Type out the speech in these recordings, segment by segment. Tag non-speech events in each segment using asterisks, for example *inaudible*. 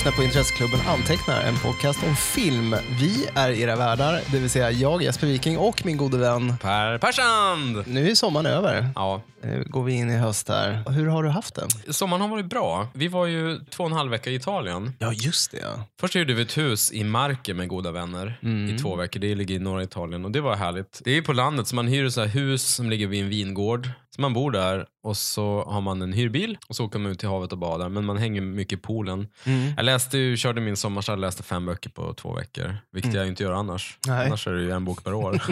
lyssnar på Intresseklubben Antecknar, en podcast om film. Vi är era värdar, det vill säga jag, Jesper Viking och min gode vän. Per Persand! Nu är sommaren över. Ja, Nu går vi in i höst här. Hur har du haft det? sommaren har varit bra. Vi var ju två och en halv vecka i Italien. Ja, just det. Först hyrde vi ett hus i Marke med goda vänner Mm. i två veckor. Det ligger i norra Italien och det var härligt. Det är på landet så man hyr så hus som ligger vid en vingård. Så man bor där och så har man en hyrbil och så åker man ut till havet och badar. Men man hänger mycket i poolen. Mm. Jag läste ju, körde min sommarstad, läste fem böcker på två veckor. Vilket jag inte gör annars. Mm. Nej. Annars är det ju en bok per år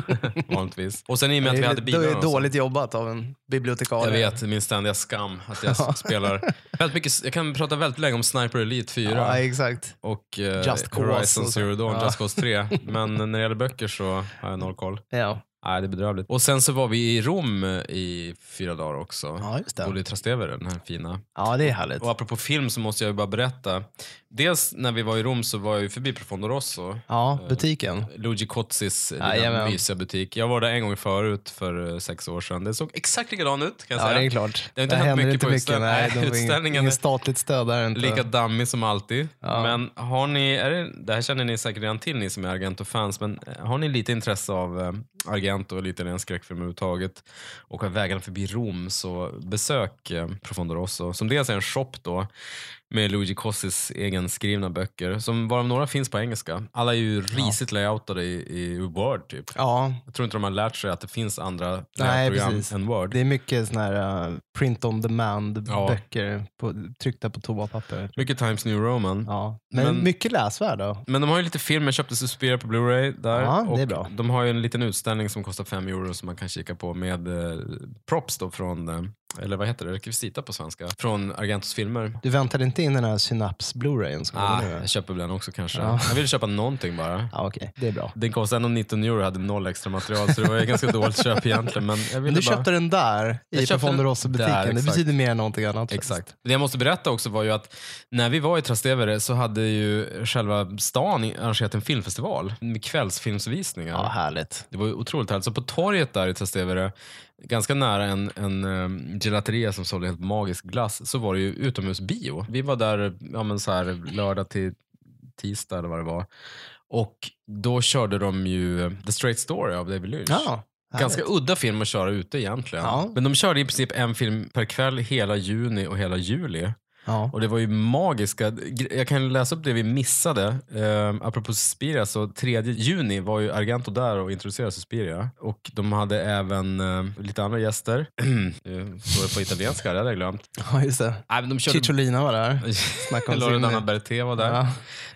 *laughs* vanligtvis. Och sen i och med att vi hade det bilar är och så- dåligt jobbat av en bibliotekarie. Jag vet, min ständiga skam att jag *laughs* spelar väldigt mycket. Jag kan prata väldigt länge om Sniper Elite 4 Ja, exakt. och eh, Just Horizon och. Zero Dawn, Ja. Just Cause 3. *laughs* Men när det gäller böcker så har jag noll koll. Ja, Nej, det är bedrövligt. Och sen så var vi i Rom eh, i fyra dagar också. ja just det. Bodde i Trastevere, den här fina. Ja, det är härligt. Och apropå film så måste jag ju bara berätta. Dels när vi var i Rom så var jag ju förbi Profondo Rosso. Ja, butiken. Luigi Cozzis lilla Jajamän. mysiga butik. Jag var där en gång förut för eh, sex år sedan. Det såg exakt likadant ut kan jag Ja, säga. det är klart. Det har inte Där hänt mycket inte på mycket. utställ- Nej, utställningen ingen är- statligt stöd där inte. Lika dammig som alltid. Ja. Men har ni, är det, det här känner ni säkert redan till ni som är Argento-fans, men eh, har ni lite intresse av eh, intelligent och lite en skräckfilm överhuvudtaget. Och har vägarna förbi Rom så besök eh, Profondo Rosso som dels är en shop då med Luigi Cossis egenskrivna böcker, som varav några finns på engelska. Alla är ju risigt layoutade i, i Word typ. Ja, Jag tror inte de har lärt sig att det finns andra Nej, layoutprogram precis. än Word. det är mycket såna här uh, print on demand Ja. böcker på, tryckta på toapapper. Mycket Times New Roman. Ja. Men, Men- mycket läsvärda. Men de har ju lite film, jag köpte Suspiria på Blu-ray där. Ja, det är bra. De har ju en liten utställning som kostar 5 euro som man kan kika på med eh, props då från, eh, eller vad heter det, rekvisita på svenska, från Argentos filmer. Du väntade inte in den här Synaps Blu-rayen Ah, jag köper den också kanske. Ja. Jag ville köpa någonting bara. *laughs* Ja, okej. Det är bra. Den kostade ändå 19 euro och hade noll extra material så det var ju ganska dåligt *laughs* köp egentligen. Men jag Men du bara... köpte den där i där, Det betyder mer än någonting annat. Exakt. Det jag måste berätta också var ju att när vi var i Trastevere så hade ju själva stan arrangerat en filmfestival med kvällsfilmsvisningar. Ja, härligt. Det var otroligt härligt. Så på torget där i Trastevere, ganska nära en, en um, gelateria som sålde helt magisk glass, så var det ju utomhusbio. Vi var där ja, men så här, lördag till tisdag eller vad det var. Och då körde de ju The Straight Story av David Lynch. Ja, Ganska udda film att köra ute egentligen. Ja. Men de körde i princip en film per kväll hela juni och hela juli. Ja. Och det var ju magiska. Jag kan läsa upp det vi missade. Uh, apropå Suspiria, så 3 juni var ju Argento där och introducerade Suspiria. Och de hade även eh, lite andra gäster. *clears throat* Står det på italienska, det hade jag glömt. ja, just det. Nej, men de körde... Cicciolina var där. *laughs* Loredana Berté var där. Ja.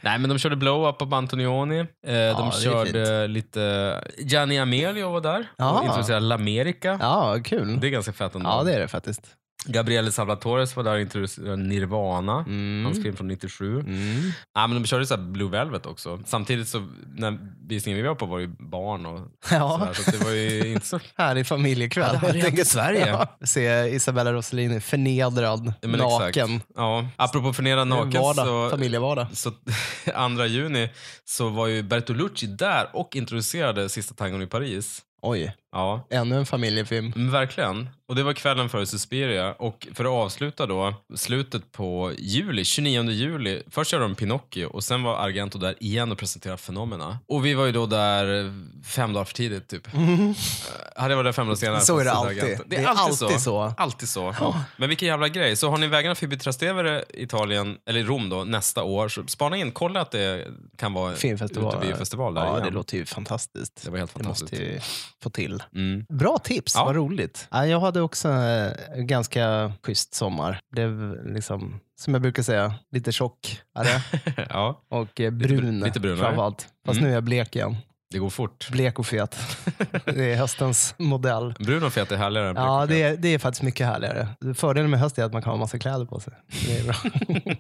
Nej, men de körde Blow Up av Antonioni. Eh, är de körde lite... Gianni Amelio var där Ja. och introducerade L'America. ja, kul. Det är ganska fett ändå. Ja, det är det faktiskt. Gabriele Salvatores var där och introducerade Nirvana. Mm. Hans film från 97. Mm. Ja, men de körde så här Blue Velvet också. Samtidigt så när visningen vi var på var ju barn och Ja. sådär, så det var ju inte så... *laughs* Härlig familjekväll. Ja, det i enkelt. Sverige. *laughs* Ja. Se Isabella Rossellini förnedrad, Ja, naken. Exakt. Ja. Apropå förnedrad naken Vardag, så, familjevardag. så *laughs* 2 juni så var ju Bertolucci där och introducerade Sista tangon i Paris. Oj, Ja, ännu en familjefilm. men verkligen. Och det var kvällen före Suspiria. Och för att avsluta då, slutet på juli, 29 juli. Först körde de Pinocchio och sen var Argento där igen och presenterade Fenomena. Och vi var ju då där fem dagar för tidigt typ. *laughs* Hade jag varit där fem dagar senare Så är det så alltid. Argento. Det är alltid så. Alltid så. Men vilken jävla grej. Så har ni vägarna förbi Trastevere, Italien, eller Rom då, nästa år, så spana in. Kolla att det kan vara Filmfestival. utebiofestival där Ja, igen. det låter ju fantastiskt. Det var helt Det måste fantastiskt. vi få till. Mm. Bra tips, Ja. vad roligt. Ja, jag hade också eh, en ganska schysst sommar. Blev liksom, som jag brukar säga, lite tjockare *laughs* ja, och eh, brun lite brunare. framförallt. Fast Mm. nu är jag blek igen. Det går fort. Blek och fet. *laughs* Det är höstens modell. Brun och fet är härligare än Ja, blek och det är, det är faktiskt mycket härligare. Fördelen med höst är att man kan ha massa kläder på sig. Det är bra. fet.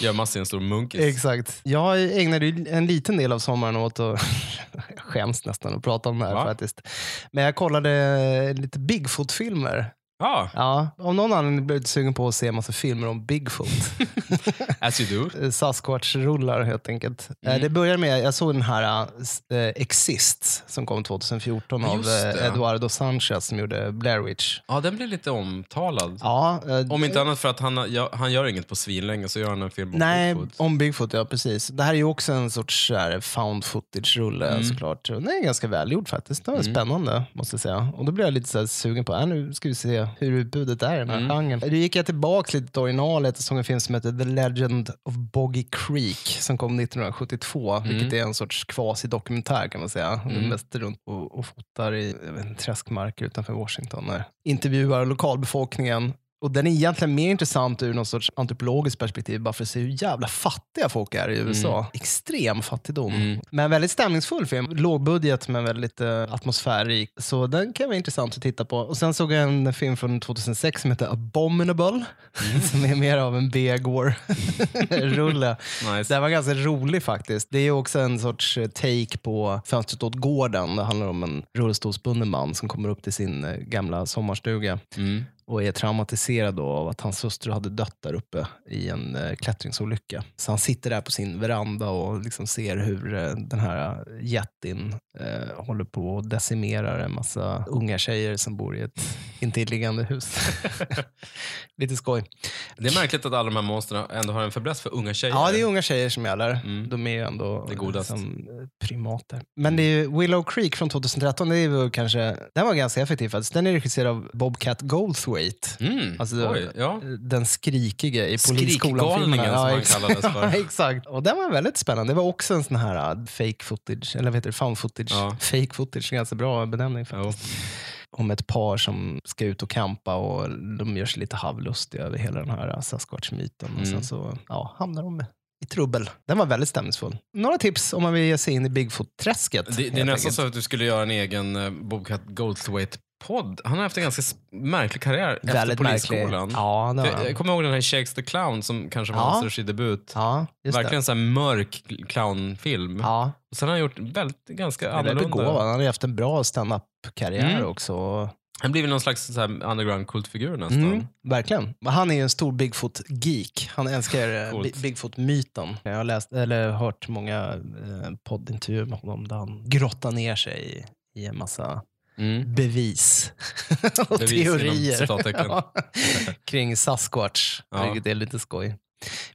Gömma sig i en stor munkis. Exakt. Jag ägnade en liten del av sommaren åt att, jag *laughs* skäms nästan att prata om det här Va? faktiskt. Men jag kollade lite Bigfoot-filmer. Ja, Ja, om någon anledning blev sugen på att se en massa filmer om Bigfoot. *laughs* as you do. *laughs* Sasquatch-rullar helt enkelt. Eh, Mm. Det börjar med, jag såg den här uh, Exist som kom 2014 Ja, av just det. eh, Eduardo Sanchez som gjorde Blair Witch. Ja, den blir lite omtalad. Ja, eh, Om inte annat för att han, ja, han gör inget på svinlänge så gör han en film om Nej, Bigfoot. om Bigfoot, ja precis. Det här är ju också en sorts här, found footage-rulle Mm. såklart. Den är ganska välgjord faktiskt. Den var Mm. spännande, måste jag säga. Och då blev jag lite så här sugen på, äh, nu ska vi se hur utbudet är i den här Mm. genren. Då gick jag tillbaka lite till originalet såg en film som heter The Legend of Boggy Creek som kom 1972, vilket är en sorts quasi-dokumentär kan man säga. De Mm. mest runt och, och fotar i vet, träskmarker utanför Washington. Där. Intervjuar lokalbefolkningen och den är egentligen mer intressant ur någon sorts antropologiskt perspektiv, bara för att se hur jävla fattiga folk är i USA. Extrem fattigdom. Mm. Men väldigt stämningsfull film. Lågbudget men väldigt eh, atmosfärrik. Så den kan vara intressant att titta på. Och Sen såg jag en film från 2006 som heter Abominable. *laughs* som är mer av en B-gore-rulle. *laughs* Nice. Den var ganska rolig faktiskt. Det är också en sorts eh, take på Fönstret åt gården. Det handlar om en rullstolsbunden man som kommer upp till sin eh, gamla sommarstuga Mm. Och är traumatiserad då av att hans hustru hade dött där uppe i en eh, klättringsolycka. Så han sitter där på sin veranda och liksom ser hur eh, den här jättin eh, håller på och decimerar en massa unga tjejer som bor i ett intilliggande hus. *laughs* Lite skoj. Det är märkligt att alla de här monstren ändå har en fäbless för unga tjejer. Ja, det är unga tjejer som gäller. Mm. De är ju ändå Det godast. liksom, eh, primater. Men det är ju Willow Creek från 2013. Det är väl kanske, den var ganska effektiv faktiskt. Den är regisserad av Bobcat Goldthwait. Mm. Alltså, Oj, ja. Den skrikige i Skrikgalningen Polisskolan-filmerna. som han kallades för. *laughs* ja, exakt. Och den var väldigt spännande. Det var också en sån här uh, fake footage, eller vad heter det, found footage. Ja. *laughs* Fake footage, ganska bra benämning faktiskt. Om ett par som ska ut och campa och de gör sig lite halvlustiga över hela den här uh, Sasquatch-myten. Och sen Mm. så ja, hamnar de i trubbel. Den var väldigt stämningsfull. Några tips om man vill ge sig in i Bigfoot-träsket. Det, det är nästan så att du skulle göra en egen uh, Bobcat Goldthwait-podd. Han har haft en ganska märklig karriär efter Väldigt märklig. Polisskolan. Ja, det han. Jag kommer ihåg den här Shakes the Clown som kanske var Ja. hans regidebut. Ja, Verkligen en sån här mörk clownfilm. det. Ja, Och sen har han gjort väldigt, ganska han annorlunda. begåvad. Han har haft en bra stand-up-karriär Mm. också. Han blir väl någon slags så underground-kultfigur nästan. Mm, verkligen. Han är ju en stor Bigfoot-geek. Han älskar eh, Bigfoot-myten. Jag har läst, eller hört många eh, poddintervjuer med honom där han grottar ner sig i, i en massa Mm. bevis *laughs* och Bevis teorier. Ja, *laughs* kring Sasquatch, Ja. vilket är lite skoj.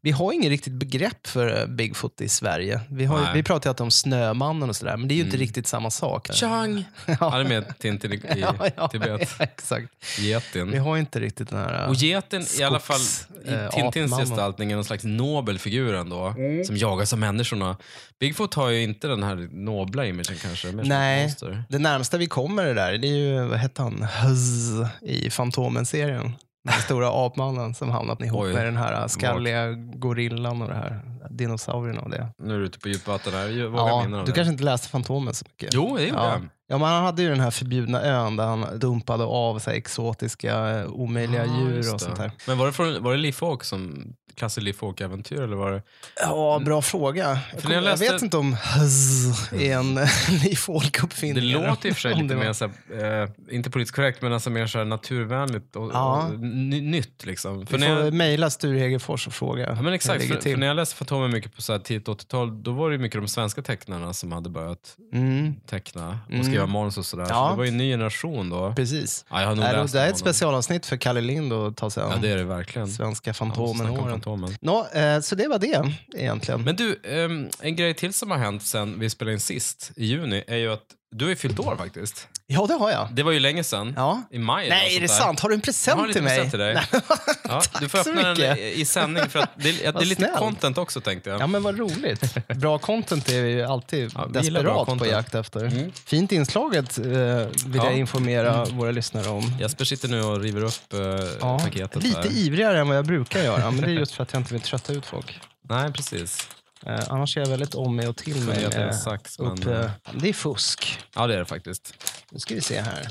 Vi har inget riktigt begrepp för eh, Bigfoot i Sverige. Vi, har, Nej. vi pratar ju alltid om Snömannen och sådär, men det är ju inte Mm. riktigt samma sak. Chang! *laughs* Han är med Tintin i, i *laughs* Ja, ja, Tibet. ja, *laughs* exakt. Vi Getin. har inte riktigt den här... Och geten i alla fall Skogs- i eh, Tintins gestaltning är någon slags nobel figur ändå. Som jagas av människorna. Bigfoot har ju inte den här nobla imagen kanske. Nej. Det närmsta vi kommer det där, det är ju, vad hette han, Huzz i Fantomen-serien. Den stora apmannen som hamnat ihop Oj. med den här skalliga gorillan och det här dinosaurierna och det. Nu är du ute på djupt vatten här. Jag Ja, du det. kanske inte läste Fantomen så mycket? Jo, det gjorde Ja. jag. Ja, men han hade ju den här förbjudna ön där han dumpade av så exotiska, eh, omöjliga Ah, djur och sånt där. Men var det, från, var det Liv Fawk som klassiskt Liv Fawk-äventyr eller var det? Ja, bra fråga. Jag, kom, jag jag, läste- vet inte om Huzz är en *laughs* ny folkuppfinning. Det låter i och för sig lite mer, så här, eh, inte politiskt korrekt, men alltså mer så här naturvänligt och, Ja. och ny, nytt. Liksom. För när får jag, mejla Sture Hegerfors och fråga ja, men exakt, för, för när jag läste Fantomen mycket på så här tidigt 80-tal, då var det mycket de svenska tecknarna som hade börjat Mm, teckna och Mm. skriva manus och sådär. Ja. Så det var ju en ny generation då. precis. Ja, jag har nog Nej, läst det är ett specialavsnitt för Kalle Lind att ta sig an. Ja, det är det verkligen. Svenska Fantomen-åren. Fantomen. Nå, eh, så det var det egentligen. Men du, ehm, en grej till som har hänt sen vi spelade in sist i juni är ju att du har ju fyllt år faktiskt. ja, det har jag. Det var ju länge sedan. Ja. I maj Nej, är det där. sant? Har du en Jag har present en till mig? present till dig. *laughs* Ja, du får öppna den i, sändning för att det, *laughs* det är lite content också tänkte jag. Ja, men vad roligt. *laughs* Bra content är vi ju alltid Ja, vi desperat på jakt efter. Mm. Fint inslaget eh, vill Ja. jag informera våra lyssnare om. Jesper sitter nu och river upp eh, Ja, paketet. lite här. ivrigare än vad jag brukar göra, men det är just för att jag inte vill trötta ut folk. Nej, precis. Eh, annars är jag väldigt om mig och till mig. Med sax, upp, men, eh, det är fusk. Ja, det är det faktiskt. Nu ska vi se här.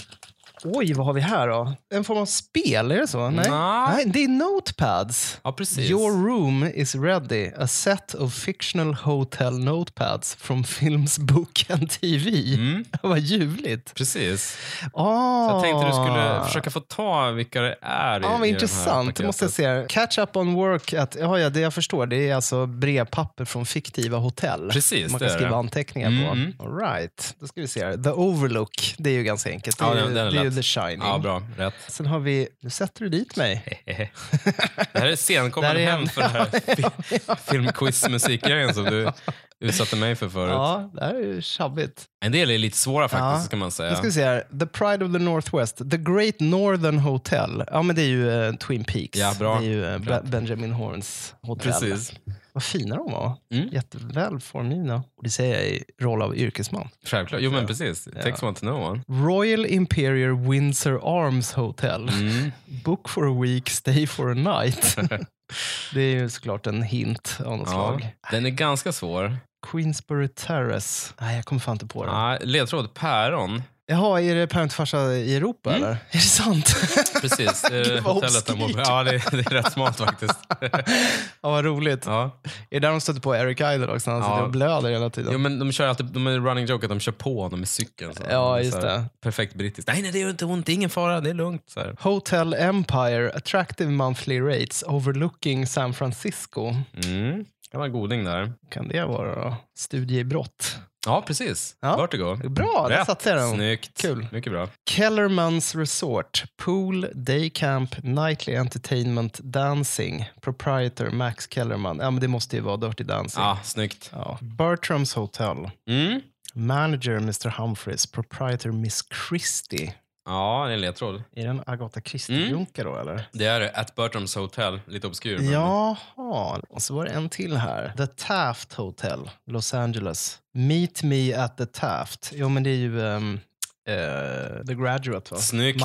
Oj, vad har vi här då? En form av spel, är det så? Nej, Nej. Nej det är notepads. Ja, precis. Your room is ready. A set of fictional hotel notepads from films, book *laughs* and TV. Mm, *laughs* Vad ljuvligt. precis. Ah. Så jag tänkte du skulle försöka få ta vilka det är i, Ja, i vad det här intressant. Det måste jag säga. Catch up on work. Att, ja, ja, det jag förstår, det är alltså brevpapper från fiktiva hotell. Precis, Man kan skriva det. anteckningar på. Mm. All right. Då ska vi se här. The Overlook, det är ju ganska enkelt. Det är, Ja, ju, den- den är det är ju. The Shining. Ja, bra. Rätt. Sen har vi, nu sätter du dit mig. *laughs* Det här är *laughs* senkommande hem för den här *laughs* fi- filmquiz-musikgrejen som du utsatte mig för förut. Ja, det här är ju tjabbigt. En del är lite svåra faktiskt, Ja. ska man säga. Nu ska vi se här. The Pride of the Northwest. The Great Northern Hotel. Ja, men det är ju eh, Twin Peaks. Ja, bra. Det är ju Be- Rätt. Benjamin Horns hotell. Precis. Vad fina de var. Mm. Jätteväl formgivna. Och det säger jag i roll av yrkesman. Självklart. Jo, men precis. It takes one to know one. Royal Imperial Windsor Arms Hotel. Mm. *laughs* Book for a week, stay for a night. *laughs* det är ju såklart en hint av något Ja. slag. Den är ganska svår. Queensbury Terrace. Nej, jag kommer fan inte på det. Ja, ledtråd päron. Jaha, är det Parent farsa i Europa eller? Är det sant? *laughs* Precis. Det är hotellet. Ja, det, är- det är rätt smart faktiskt. *laughs* ja, vad roligt. Ja. Är det där de stöter på Eric Idle också? Han Ja. sitter och blöder hela tiden. Jo, men de kör alltid, de är running joke att de kör på honom med cykeln. Så. Ja, just så här det. Perfekt brittiskt. Nej, nej, det gör inte ont. Det är ingen fara. Det är lugnt. Så här. Hotel Empire, attractive monthly rates overlooking San Francisco. Mm. Det var en goding där. Kan det vara då? Studie i brott. Ja, precis. Ja. Vertigo. Bra, där satte jag den. Snyggt. Kul. Mycket bra. Kellermans Resort, Pool, Day Camp, Nightly Entertainment, Dancing, Proprietor Max Kellerman. Ja, men det måste ju vara Dirty Dancing. Ja, snyggt. Ja. Bertrams Hotel, Mm. Manager Mr Humphreys, Proprietor Miss Christie. Ja, det är en ledtråd. Är det en Agatha Christie-runka då eller? Det är det. At Bertrams Hotel. Lite obskyr. men- Jaha, och så var det en till här. The Taft Hotel, Los Angeles. Meet me at the Taft. Jo, men det är ju ehm, eh, The Graduate va? Snyggt.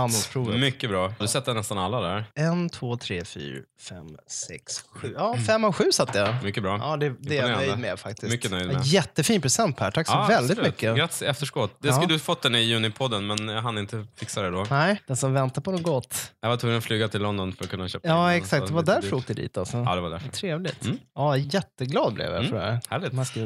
Mycket bra. Du sätter nästan alla där. En, två, tre, fyra, fem, sex, sju. Ja, fem av sju satte jag. Mycket bra. Ja, det, det är jag nöjd med faktiskt. Mycket nöjd med. Jättefin present Per, tack så väldigt absolut. mycket. Grattis efterskott. Det skulle Ja. du fått den i junipodden, men jag hann inte fixa det då. Nej, den som väntar på något gott. Jag var tvungen att flyga till London för att kunna köpa Ja, den, exakt. Det var därför du åkte dit alltså. Ja, det var därför. Trevligt. Mm. Ja, jätteglad blev jag för det här. Härligt. Man ska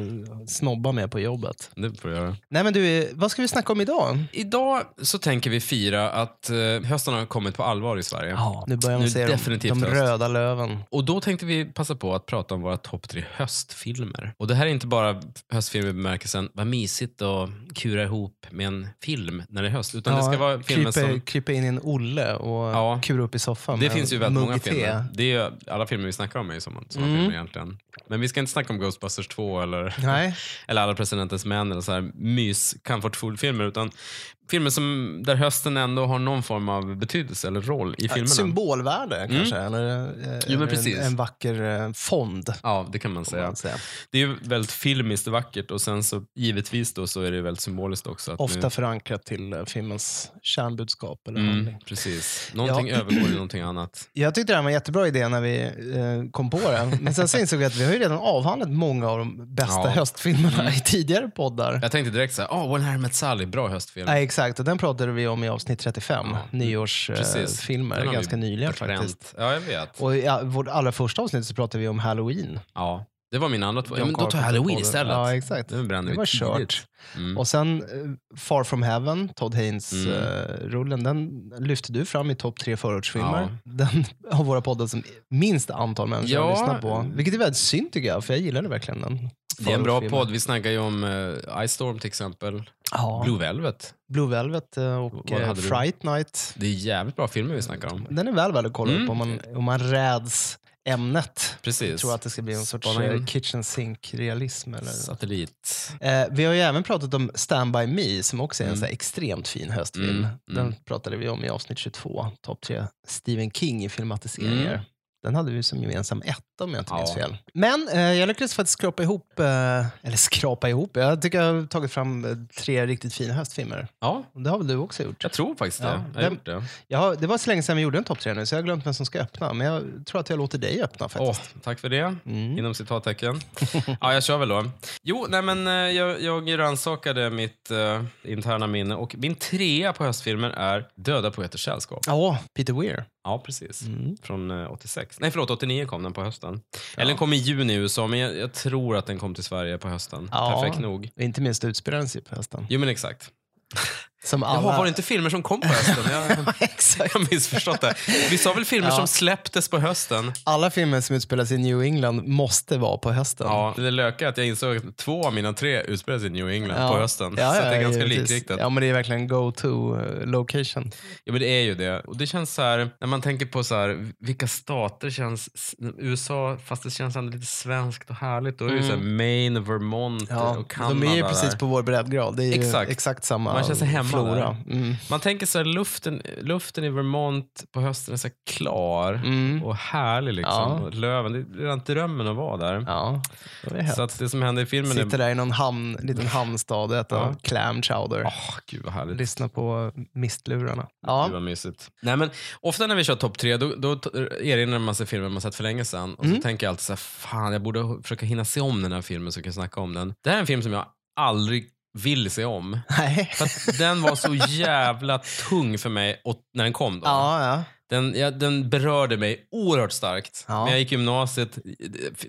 snobba med på jobbet. Det får du göra. Nej men du, vad ska vi snacka om idag? Idag så tänker vi fira att eh, hösten har kommit på allvar i Sverige. Ja, nu börjar man Nu se de, definitivt de röda löven. Och då tänkte vi passa på att prata om våra topp tre höstfilmer. Och det här är inte bara höstfilmer i bemärkelsen vad mysigt och kura ihop med en film när det är höst. Utan det ska vara filmer krypa, som... krypa in i en Olle och Ja. kura upp i soffan Det finns ju väldigt många te. filmer. Det är ju, alla filmer vi snackar om är ju sådana, Mm. filmer egentligen. Men vi ska inte snacka om Ghostbusters 2 eller, *laughs* eller Alla presidentens män eller så här mys comfort food-filmer. Utan filmer som, där hösten ändå har någon form av betydelse eller roll i filmerna. symbolvärde kanske. Eller, eh, eller precis. En, en vacker eh, fond. Ja, det kan man säga. man säga. Det är ju väldigt filmiskt vackert och sen så givetvis då så är det väldigt symboliskt också. Ofta nu, förankrat till eh, filmens kärnbudskap eller handling. mm, precis. Någonting Ja. övergår i någonting annat. Jag tyckte det här var en jättebra idé när vi eh, kom på det. Men sen så insåg vi att vi har ju redan avhandlat många av de bästa Ja. höstfilmerna i tidigare poddar. Jag tänkte direkt så här, oh, When Harry Met Sally, bra höstfilm. Nej, exakt. Och den pratade vi om i avsnitt 35. Ja. Nyårsfilmer. Ganska nyligen faktiskt. Ja, jag vet. Och i vårt allra första avsnitt så pratade vi om Halloween. Ja, det var min andra två. Ja, men då tar jag Halloween det. istället. Ja, exakt. Det vi var kört. Mm. Och sen eh, Far from Heaven, Todd Mm. Haynes-rullen, den lyfte du fram i topp tre förortsfilmer. Den har våra poddar som minst antal människor Ja. har lyssnat på. Vilket är väldigt synd tycker jag, för jag gillade verkligen den. Det är en bra podd. Vi snackar ju om uh, Ice Storm till exempel. Ja. Blue Velvet. Blue Velvet eh, och eh? Fright Night. Det är jävligt bra filmer vi snackar om. Den är väl värd att kolla Mm. upp om man, om man räds ämnet. Precis. Jag tror att det ska bli en sorts Spana eh, kitchen sink-realism. Eller? Satellit. Eh, vi har ju även pratat om Stand By Me som också är en Mm. så extremt fin höstfilm. Mm, Den mm. pratade vi om i avsnitt 22, topp tre Stephen King i filmatiseringar. Mm. Den hade vi som gemensam etta om jag inte minns Ja. fel. Men eh, jag lyckades faktiskt skrapa ihop, eh, eller skrapa ihop, jag tycker jag har tagit fram eh, tre riktigt fina höstfilmer. Ja, Det har väl du också gjort? jag tror faktiskt det. Ja, Jag den- gjort det. Jag har, det var så länge sedan vi gjorde en topp tre nu, så jag har glömt vem som ska öppna. Men jag tror att jag låter dig öppna faktiskt. tack för det. Mm. Inom citattecken. *laughs* ja, jag kör väl då. Jo, nej men eh, jag, jag rannsakade mitt eh, interna minne och min trea på höstfilmer är Döda poeters sällskap. Ja, Peter Weir. Ja, precis. Mm. Från eh, 86. Nej, förlåt, 89 kom den på hösten. Eller den kom i juni i USA, men jag, jag tror att den kom till Sverige på hösten. Ja. Perfekt nog. Inte minst utspelar den sig på hösten. Jo, men exakt. *laughs* Som alla... Jaha, var det inte filmer som kom på hösten? *laughs* Jag, Exakt. jag missförstått det. Vi sa väl filmer Ja. som släpptes på hösten? Alla filmer som utspelar sig i New England måste vara på hösten. Ja, det löka att jag insåg att två av mina tre utspelar sig i New England Ja. på hösten. Ja, så det är ganska givetvis. likriktat. Ja, men det är verkligen go-to eh, location. Ja, men det är ju det. Och det känns så här, när man tänker på så här, vilka stater känns... USA, fast det känns ändå lite svenskt och härligt. Då är det så här Maine, Vermont Ja, och Kanada. de är ju precis där. på vår breddgrad. Det är ju Exakt. exakt, samma Man känner sig hemma flora. Mm. Man tänker så här, luften, luften i Vermont på hösten är så här klar Mm. och härlig. Liksom. Ja. Och löven, det är redan drömmen att vara där. Ja. Så att det som händer i filmen Sitter är... där i någon hamn, liten hamnstad och äter Ja. clam chowder. Åh, gud vad härligt. Lyssna på mistlurarna. Gud Ja, vad mysigt. Nej, men ofta när vi kör topp tre, då, då erinrar man sig filmer man sett för länge sedan. Och så Mm. tänker jag alltid så här, fan jag borde försöka hinna se om den här filmen så jag kan snacka om den. Det här är en film som jag aldrig vill se om. nej. För den var så jävla tung för mig och, när den kom. Då. Ja, ja. Den, ja, den berörde mig oerhört starkt. Ja. Men jag gick gymnasiet.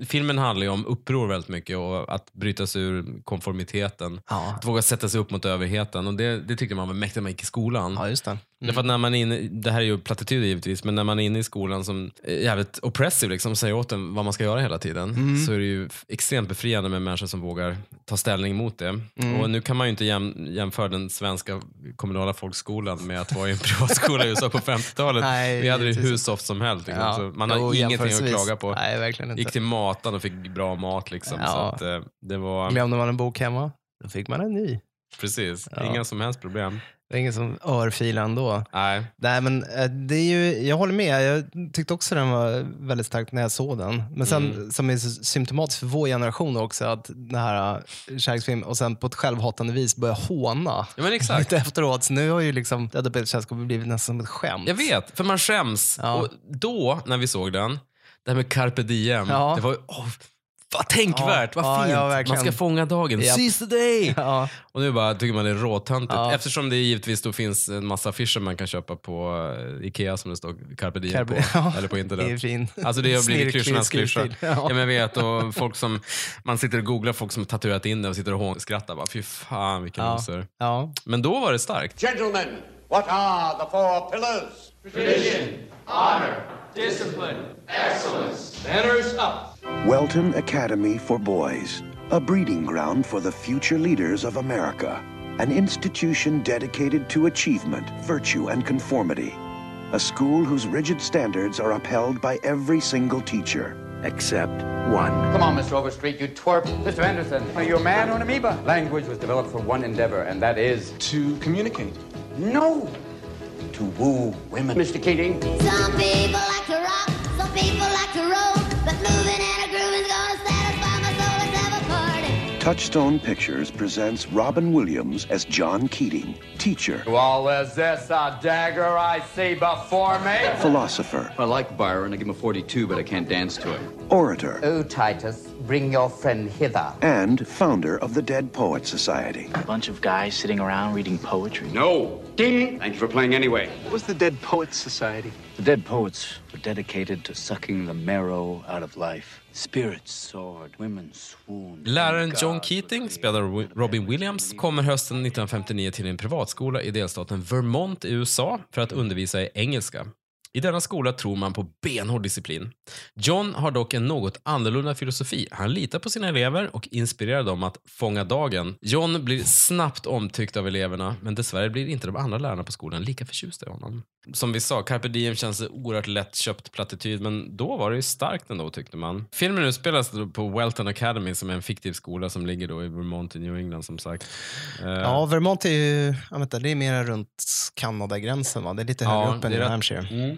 Filmen handlar ju om uppror väldigt mycket och att bryta sig ur konformiteten. Ja, Att våga sätta sig upp mot överheten. Och det, det tyckte man var mäktigt när man gick i skolan. ja just det. Därför att när man är inne, det här är ju plattityder givetvis, men när man är inne i skolan som är jävligt oppressive, liksom, säger åt en vad man ska göra hela tiden, Mm. så är det ju extremt befriande med människor som vågar ta ställning mot det. Mm. Och nu kan man ju inte jäm, jämföra den svenska kommunala folkskolan med att vara i en *laughs* privatskola i USA på 50-talet. Nej, Vi hade det hur soft som helst. Liksom. Ja. Så man har Jo, ingenting att klaga på. Nej. Gick till matan och fick bra mat. Liksom. Ja. Så att, eh, det var Glömde man en bok hemma, då fick man en ny. precis, Ja. inga som helst problem. Det är ingen som örfilar ändå. Nej. Nej, men eh, det är ju, jag håller med. Jag tyckte också den var väldigt stark när jag såg den. Men sen, Mm. som är symptomatiskt för vår generation också, att den här eh, kärleksfilm och sen på ett självhatande vis börja håna Ja, men exakt. lite efteråt. Så nu har ju liksom Döda Peters sällskap blivit nästan som ett skämt. Jag vet, för man skäms. Ja. Och då, när vi såg den, det här med carpe diem, Ja. det var åh, vad tänkvärt, Ja, vad ja, fint. ja, man ska fånga dagen, Japp. seize the day. Ja, Och nu bara tycker man det är råtöntigt. Ja. Eftersom det givetvis då finns en massa affischer man kan köpa på eh, Ikea som det står carpe diem Carpe- på. ja. Eller på det är internet. fin. Alltså det har blivit klyschornas klyscha. Ja. Ja. men jag vet, och folk som, man sitter och googlar folk som har tatuerat in det och sitter och hånskrattar. Bara, Fy fan vilken Ja. loser. Ja. Men då var det starkt. Gentlemen, what are the four pillars? Manners up. Welton Academy for Boys, a breeding ground for the future leaders of America, an institution dedicated to achievement, virtue, and conformity, a school whose rigid standards are upheld by every single teacher, except one. Come on, Mr. Overstreet, you twerp. Mr. Anderson, are you a man or an amoeba? Language was developed for one endeavor, and that is To communicate. no. To woo women. Mr. Keating. Some people like to rock, some people like to roll, but moving and a grooving's gonna satisfy my soul. Let's have a party. Touchstone Pictures presents Robin Williams as John Keating, teacher, Well, is this a dagger I see before me? philosopher, I like Byron. I give him a 42, but I can't dance to him. orator, Oh, Titus, bring your friend hither. and founder of the Dead Poets Society. A bunch of guys sitting around reading poetry. No. Ding. Thank you for playing anyway. What was the Dead Poets Society? The dead poets were dedicated to sucking the marrow out of life. Spirits soared, women swooned. Läraren John Keating, spelad av. Robin Williams, kommer hösten 1959 till en privatskola i delstaten Vermont i USA för att undervisa i engelska. I denna skola tror man på benhård disciplin. John har dock en något annorlunda filosofi. Han litar på sina elever och inspirerar dem att fånga dagen. John blir snabbt omtyckt av eleverna, men dessvärre blir inte de andra lärarna på skolan lika förtjusta i honom. Som vi sa, carpe diem känns oerhört lättköpt plattityd, men då var det ju starkt ändå tyckte man. Filmen utspelas på Welton Academy som är en fiktiv skola som ligger då i Vermont i New England som sagt. Eh, Ja, Vermont är ju ja, vänta, det är mer runt Kanadagränsen va? Det är lite högre upp än New Hampshire. Mm.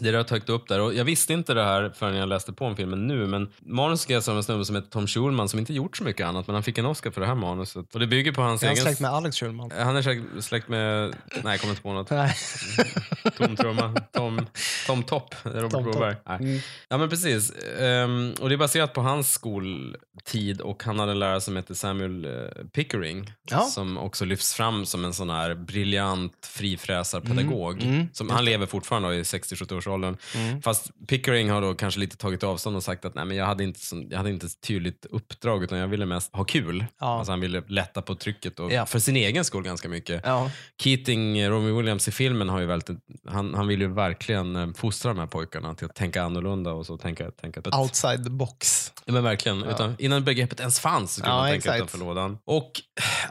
Det är rätt högt upp där. Och jag visste inte det här förrän jag läste på om filmen nu, men manus skrevs av en snubbe som heter Tom Schulman som inte gjort så mycket annat, men han fick en Oscar för det här manuset. Och det bygger på hans Är han egen... släkt med Alex Schulman? Han är släkt- släkt med... Nej, jag kommer inte på något. Nej. *laughs* Tom Trumma. Tom, Tom Topp. Är Robert Tom. Broberg. Nej. Ja, men precis. Ehm, och det är baserat på hans skoltid och han hade en lärare som heter Samuel eh, Pickering Ja. som också lyfts fram som en sån här briljant frifräsarpedagog. Mm, mm, som, han lever fortfarande i 60-70-årsåldern. Mm. Fast Pickering har då kanske lite tagit avstånd och sagt att Nej, men jag, hade inte jag hade inte ett tydligt uppdrag utan jag ville mest ha kul. Ja. Alltså han ville lätta på trycket och Ja. för sin egen skull ganska mycket. Ja. Keating, eh, Romy Williams i filmen har ju väldigt, han, han vill ju verkligen eh, fostra de här pojkarna till att tänka annorlunda och så tänka, tänka ett, Outside the box. Ja, men verkligen. Utan, innan begreppet ens fanns så kunde Ja, man tänka exakt. utanför lådan. Och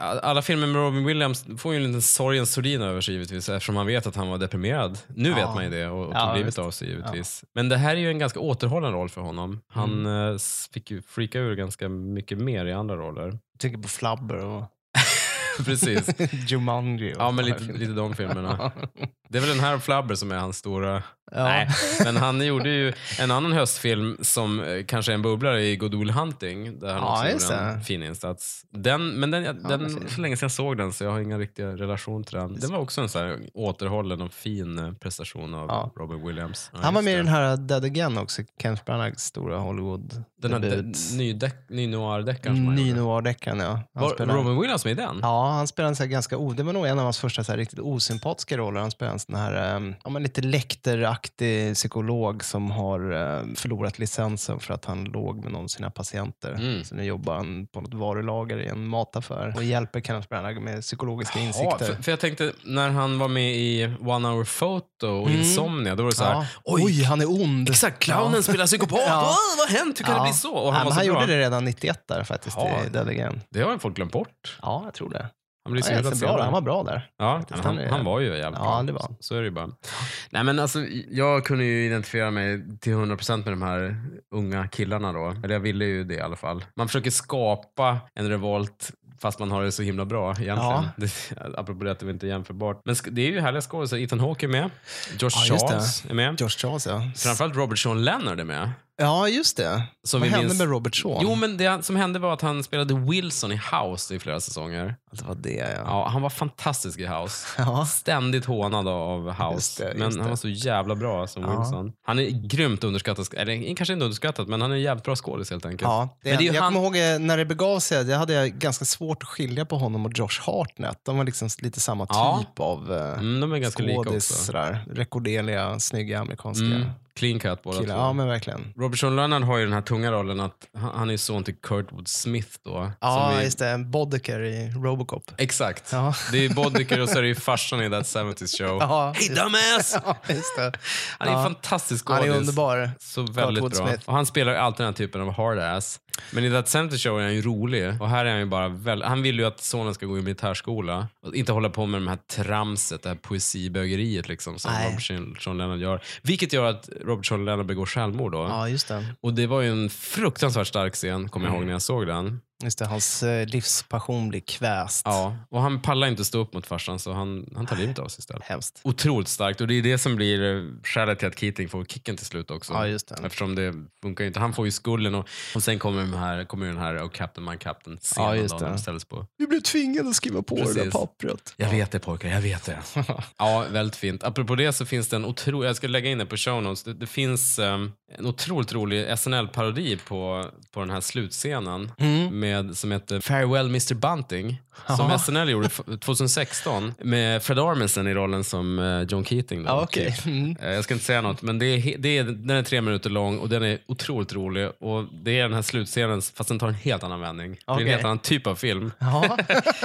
eh, alla filmer med Robin Williams får ju en liten sorgens sordin över sig givetvis eftersom man vet att han var deprimerad. Nu Ja. vet man ju det och, och Ja, tog livet av sig givetvis. Men det här är ju en ganska återhållen roll för honom. Han Mm. eh, fick ju freaka ur ganska mycket mer i andra roller. Jag tänker på Flubber och *laughs* Precis. *laughs* Jumanji. Och Ja, men lite, lite de filmerna. *laughs* Det är väl den här Flubber som är hans stora... Ja. Nej, men han gjorde ju en annan höstfilm som eh, kanske är en bubblare i Good Will Hunting. Där han Ja, också just gjorde en fin insats. Den, men den, den precis. så länge sedan jag såg den så jag har inga riktiga relation till den. Den var också en så här återhållen och fin eh, prestation av Ja. Robin Williams. Ja, Han var med i den här Dead Again också, Kenneth Branaghs stora hollywood Den här de- ny, dek- ny noir-deckaren som han Ny gjorde. noir-deckaren, ja. Han Var spelar- Robin Williams med i den? Ja, han spelar en så ganska. Det var nog en av hans första så riktigt osympatiska roller. Han spelar en sån här um, ja, men lite läkteraktig psykolog som har eh, förlorat licensen för att han låg med någon av sina patienter. Mm. Så nu jobbar han på något varulager i en mataffär och hjälper Kenneth Branagh med psykologiska Ja, insikter. för, för jag tänkte när han var med i One Hour Photo och Mm. Insomnia, då var det så här, Ja. oj, Oj, han är ond! Exakt, clownen Ja. spelar psykopat. *laughs* Ja. Åh, vad har hänt? Hur kan det Ja. bli så? Och Ja, han så han gjorde det redan 91 där faktiskt Ja. i Dead Again. Det har folk glömt bort. Ja, jag tror det. Han, blir så Ja, hyllad jättebra. senare. Han var bra där. Ja, han, Han är- han var ju jävligt Ja, bra. det var. Så, så är det ju bara. Nej, men alltså, jag kunde ju identifiera mig till 100% med de här unga killarna då. Eller jag ville ju det i alla fall. Man försöker skapa en revolt fast man har det så himla bra egentligen. Ja. Det, *laughs* apropå det att det inte är jämförbart. Men det är ju härliga skådespelare. Ethan Hawke är med. Josh Ja, det. Charles är med. George Charles, ja. Framförallt Robert Sean Leonard är med. Ja, just det. Som Vad hände minns- med Robert Shaw? Jo, men det som hände var att han spelade Wilson i House i flera säsonger. Det var det, ja. Ja, han var fantastisk i House. *laughs* Ja. Ständigt hånad av Just House. det, just men han var så jävla bra som Ja. Wilson. Han är grymt underskattad, eller kanske inte underskattad, men han är en jävligt bra skådis helt enkelt. Ja, det, men det jag han... kommer ihåg eh, när det begav sig, det hade jag ganska svårt att skilja på honom och Josh Hartnett. De var liksom lite samma Ja. typ av eh, Mm, de är ganska lika skådis. också. Sådär. Rekordeliga, snygga amerikanska Mm, clean cut båda killar. två. Ja, men verkligen. Robert Sean Leonard har ju den här tunga rollen att han, han är son till Kurtwood Smith då. Ja, som vi- just det. Boddicker i Robocop. Exakt. Ja. Det är Boddicker och så är det ju farsan i That 70s Show. Ja, Hey dumbass! *laughs* Ja, just det. Han är en Ja. fantastisk Han skådis. är underbar. Så väldigt Kurtwood bra. Smith. Och han spelar alltid den här typen av hard ass. Men i That 70 Show är han ju rolig. Och här är han ju bara väl, Han vill ju att sonen ska gå i militärskola. Och inte hålla på med de här tramset, det här poesibögeriet liksom som Nej. Robert Sean Lennon gör. Vilket gör att Robert Sean Lennon begår självmord då. Ja, just det. Och det var ju en fruktansvärt stark scen, kommer jag ihåg när jag såg den. Just det. Hans eh, livspassion blir kväst. Ja, och han pallar inte stå upp mot farsan så han, han tar livet av sig istället. Hemskt. Otroligt starkt och det är det som blir eh, skälet till att Keating får kicken till slut också. Ja, just det. Eftersom det funkar ju inte. Han får ju skulden och, och sen kommer, den här, kommer den här oh, Captain My Captain scenen Ja, just det. ställs på. Vi blev tvingade att skriva på det där Precis. pappret. Jag vet det pojkar, jag vet det. *laughs* ja, väldigt fint. Apropå det så finns det en otrolig, jag ska lägga in det på show notes, det, det finns um, en otroligt rolig SNL-parodi på, på den här slutscenen Mm. Med, som heter Farewell Mr Bunting. Som Jaha. SNL gjorde f- 2016 med Fred Armisen i rollen som eh, John Keating. Då, Ja, okej. typ. Mm. Eh, Jag ska inte säga något, men det är, det är, den är tre minuter lång och den är otroligt rolig. Och Det är den här slutscenen, fast den tar en helt annan vändning. Det är en helt annan typ av film. *laughs*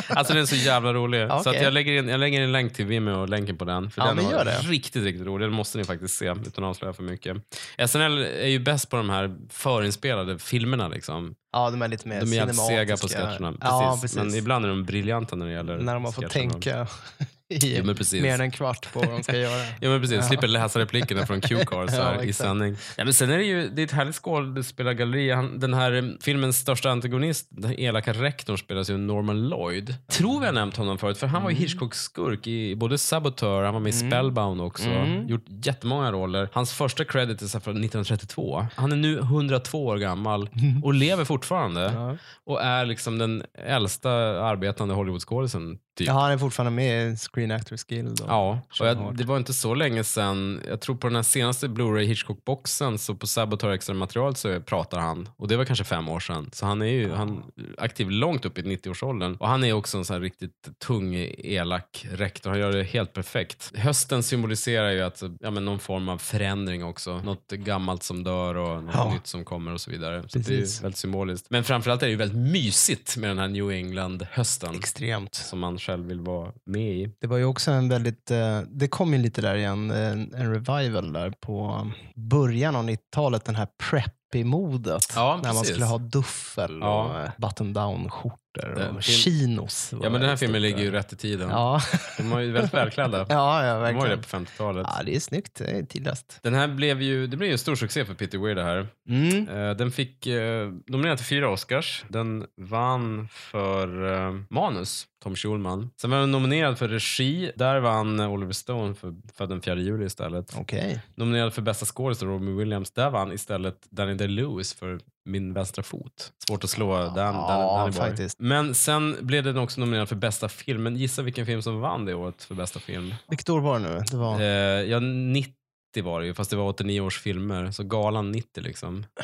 Alltså den är så jävla rolig. Så Okej. att jag, lägger in, jag lägger in en länk till Vimeo och länken på den. För Ja, den var riktigt, riktigt rolig. Den måste ni faktiskt se utan att avslöja för mycket. SNL är ju bäst på de här förinspelade filmerna. Liksom. Ja, de är lite mer De är jävligt sega på sketcherna. Precis. Ja, precis. Men ibland är de briljanta när det gäller När de har fått sketcherna. tänka i precis. mer än en kvart på vad de ska göra. *laughs* Ja men precis, slipper läsa replikerna från Q-cars *laughs* Ja, i sändning. Ja, men sen är det ju det är ett härligt skådespelargalleri. Han- Den här filmens största antagonist, den elaka rektorn, spelas ju Norman Lloyd. Tror vi har nämnt honom förut, för han var ju Hitchcocks skurk i både Saboteur, han var med i Spellbound också. Mm. Gjort jättemånga roller. Hans första credit är från 1932. Han är nu 102 år gammal och lever fortfarande. Ja. Och är liksom den äldsta arbetande Hollywoodskådisen. Typ. Ja, han är fortfarande med i Screen Actors Guild. Ja, och jag, det var inte så länge sedan. Jag tror på den här senaste Blu-ray Hitchcock-boxen, så på Saboteur extra material så pratar han. Och det var kanske fem år sedan. Så han är ju han är aktiv långt upp i 90-årsåldern. Och han är också en sån här riktigt tung, elak rektor. Han gör det helt perfekt. Hösten symboliserar ju att, ja, men någon form av förändring också. Något gammalt som dör och något Ja. nytt som kommer och så vidare. Så det är väldigt symboliskt. Men framförallt är det ju väldigt mysigt med den här New England-hösten. Extremt. Som man själv vill vara med i. Det var ju också en väldigt, eh, det kom ju lite där igen, en, en revival där på början av 90-talet, den här preppy-modet. Ja, när man skulle ha duffel Ja. och eh, Den och chinos. Ja men den här filmen ligger ju rätt i tiden. Ja, *laughs* De var ju väldigt välklädda. *laughs* ja, ja De var ju det verkligen. på 50-talet. Ja, det är snyggt. Det är tidlöst. Den här blev ju, det blev ju en stor succé för Peter Weir det här. Mm. Eh, Den fick eh, nominerad till fyra Oscars. Den vann för eh, manus, Tom Schulman. Sen var den nominerad för regi. Där vann Oliver Stone för Född den 4 juli istället. Okej. Nominerad för bästa skådis, Robin Williams. Där vann istället Danny Day-Lewis för Min vänstra fot. Svårt att slå Dan, Dan, Ja, Boy. faktiskt. Men sen blev den också nominerad för bästa film. Men gissa vilken film som vann det året för bästa film? Vilket år var det nu? Det var... Eh, ja, 90 var det ju, fast det var 89 års filmer. Så galan 90 liksom. *clears throat*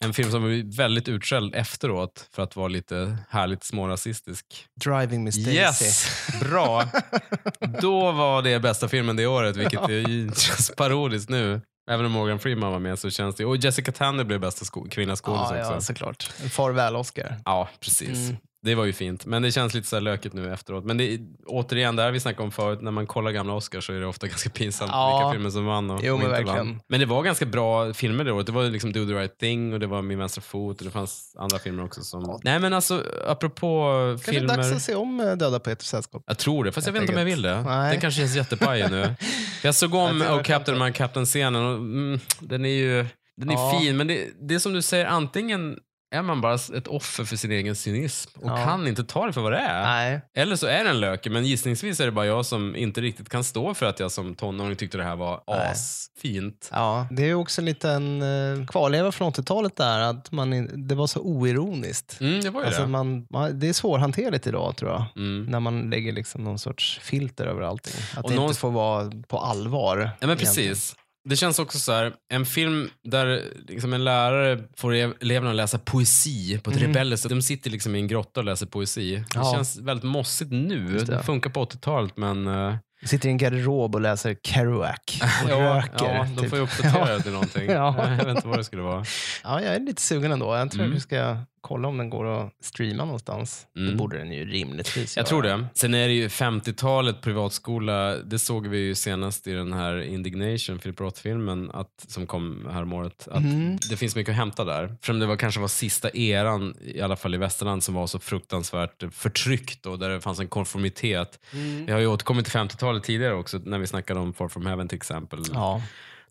En film som var väldigt utskälld efteråt för att vara lite härligt smårasistisk. Driving Miss Daisy. Yes! Bra! *laughs* Då var det bästa filmen det året, vilket är känns *laughs* parodiskt nu. Även om Morgan Freeman var med så känns det... Och Jessica Tanner blev bästa sko- kvinna skådis Ja, också. ja, såklart. En Farväl-Oscar. Ja, precis. Mm. Det var ju fint. Men det känns lite så lökigt nu efteråt. Men det återigen, det här vi snackade om förut, när man kollar gamla Oscar så är det ofta *laughs* ganska pinsamt Ja. vilka filmer som vann och, Jo, men inte vann. Men det var ganska bra filmer det året. Det var liksom Do the right thing och det var Min vänstra fot och det fanns andra filmer också som... Nej men alltså, apropå Kanske filmer... dags att se om eh, Döda på ett sällskap. Jag tror det, fast jag, Helt vet inte om jag vill det. Nej. Det kanske känns jättepaj nu. *laughs* Jag såg Jag om Oh jag Captain, My Captain-scenen och mm, den är ju den är Ja. fin, men det, det är som du säger, antingen är man bara ett offer för sin egen cynism och Ja. kan inte ta det för vad det är. Nej. Eller så är det en löke, men gissningsvis är det bara jag som inte riktigt kan stå för att jag som tonåring tyckte det här var Nej. asfint. Ja, det är också en liten eh, kvarleva från 80-talet där, att man, det var så oironiskt. Mm, det var ju Alltså det. man, man, det är svårhanterligt idag tror jag. Mm. När man lägger liksom någon sorts filter över allting. Att Och det någon- inte får vara på allvar. Ja, men egentligen. Det känns också så här, en film där liksom en lärare får elev- eleverna läsa poesi på ett Mm. rebelliskt De sitter liksom i en grotta och läser poesi. Det Ja. känns väldigt mossigt nu. Det. det. funkar på 80-talet men... eh, Sitter i en garderob och läser Kerouac *laughs* och ja, röker. ja, de typ. får ju uppdatera *laughs* det till någonting. Ja. Jag vet inte vad det skulle vara. Ja, jag är lite sugen ändå. Jag tror Mm. att vi ska kolla om den går att streama någonstans. Det Mm. borde den ju rimligtvis Jag göra. tror det. Sen är det ju 50-talet, privatskola. Det såg vi ju senast i den här Indignation, Philip Roth-filmen, att- som kom häromåret. Att Mm. Det finns mycket att hämta där. Eftersom det var, kanske var sista eran, i alla fall i västerland, som var så fruktansvärt förtryckt och där det fanns en konformitet. Mm. Vi har ju återkommit till 50-talet tidigare också, när vi snackade om Far from Heaven till exempel. Ja,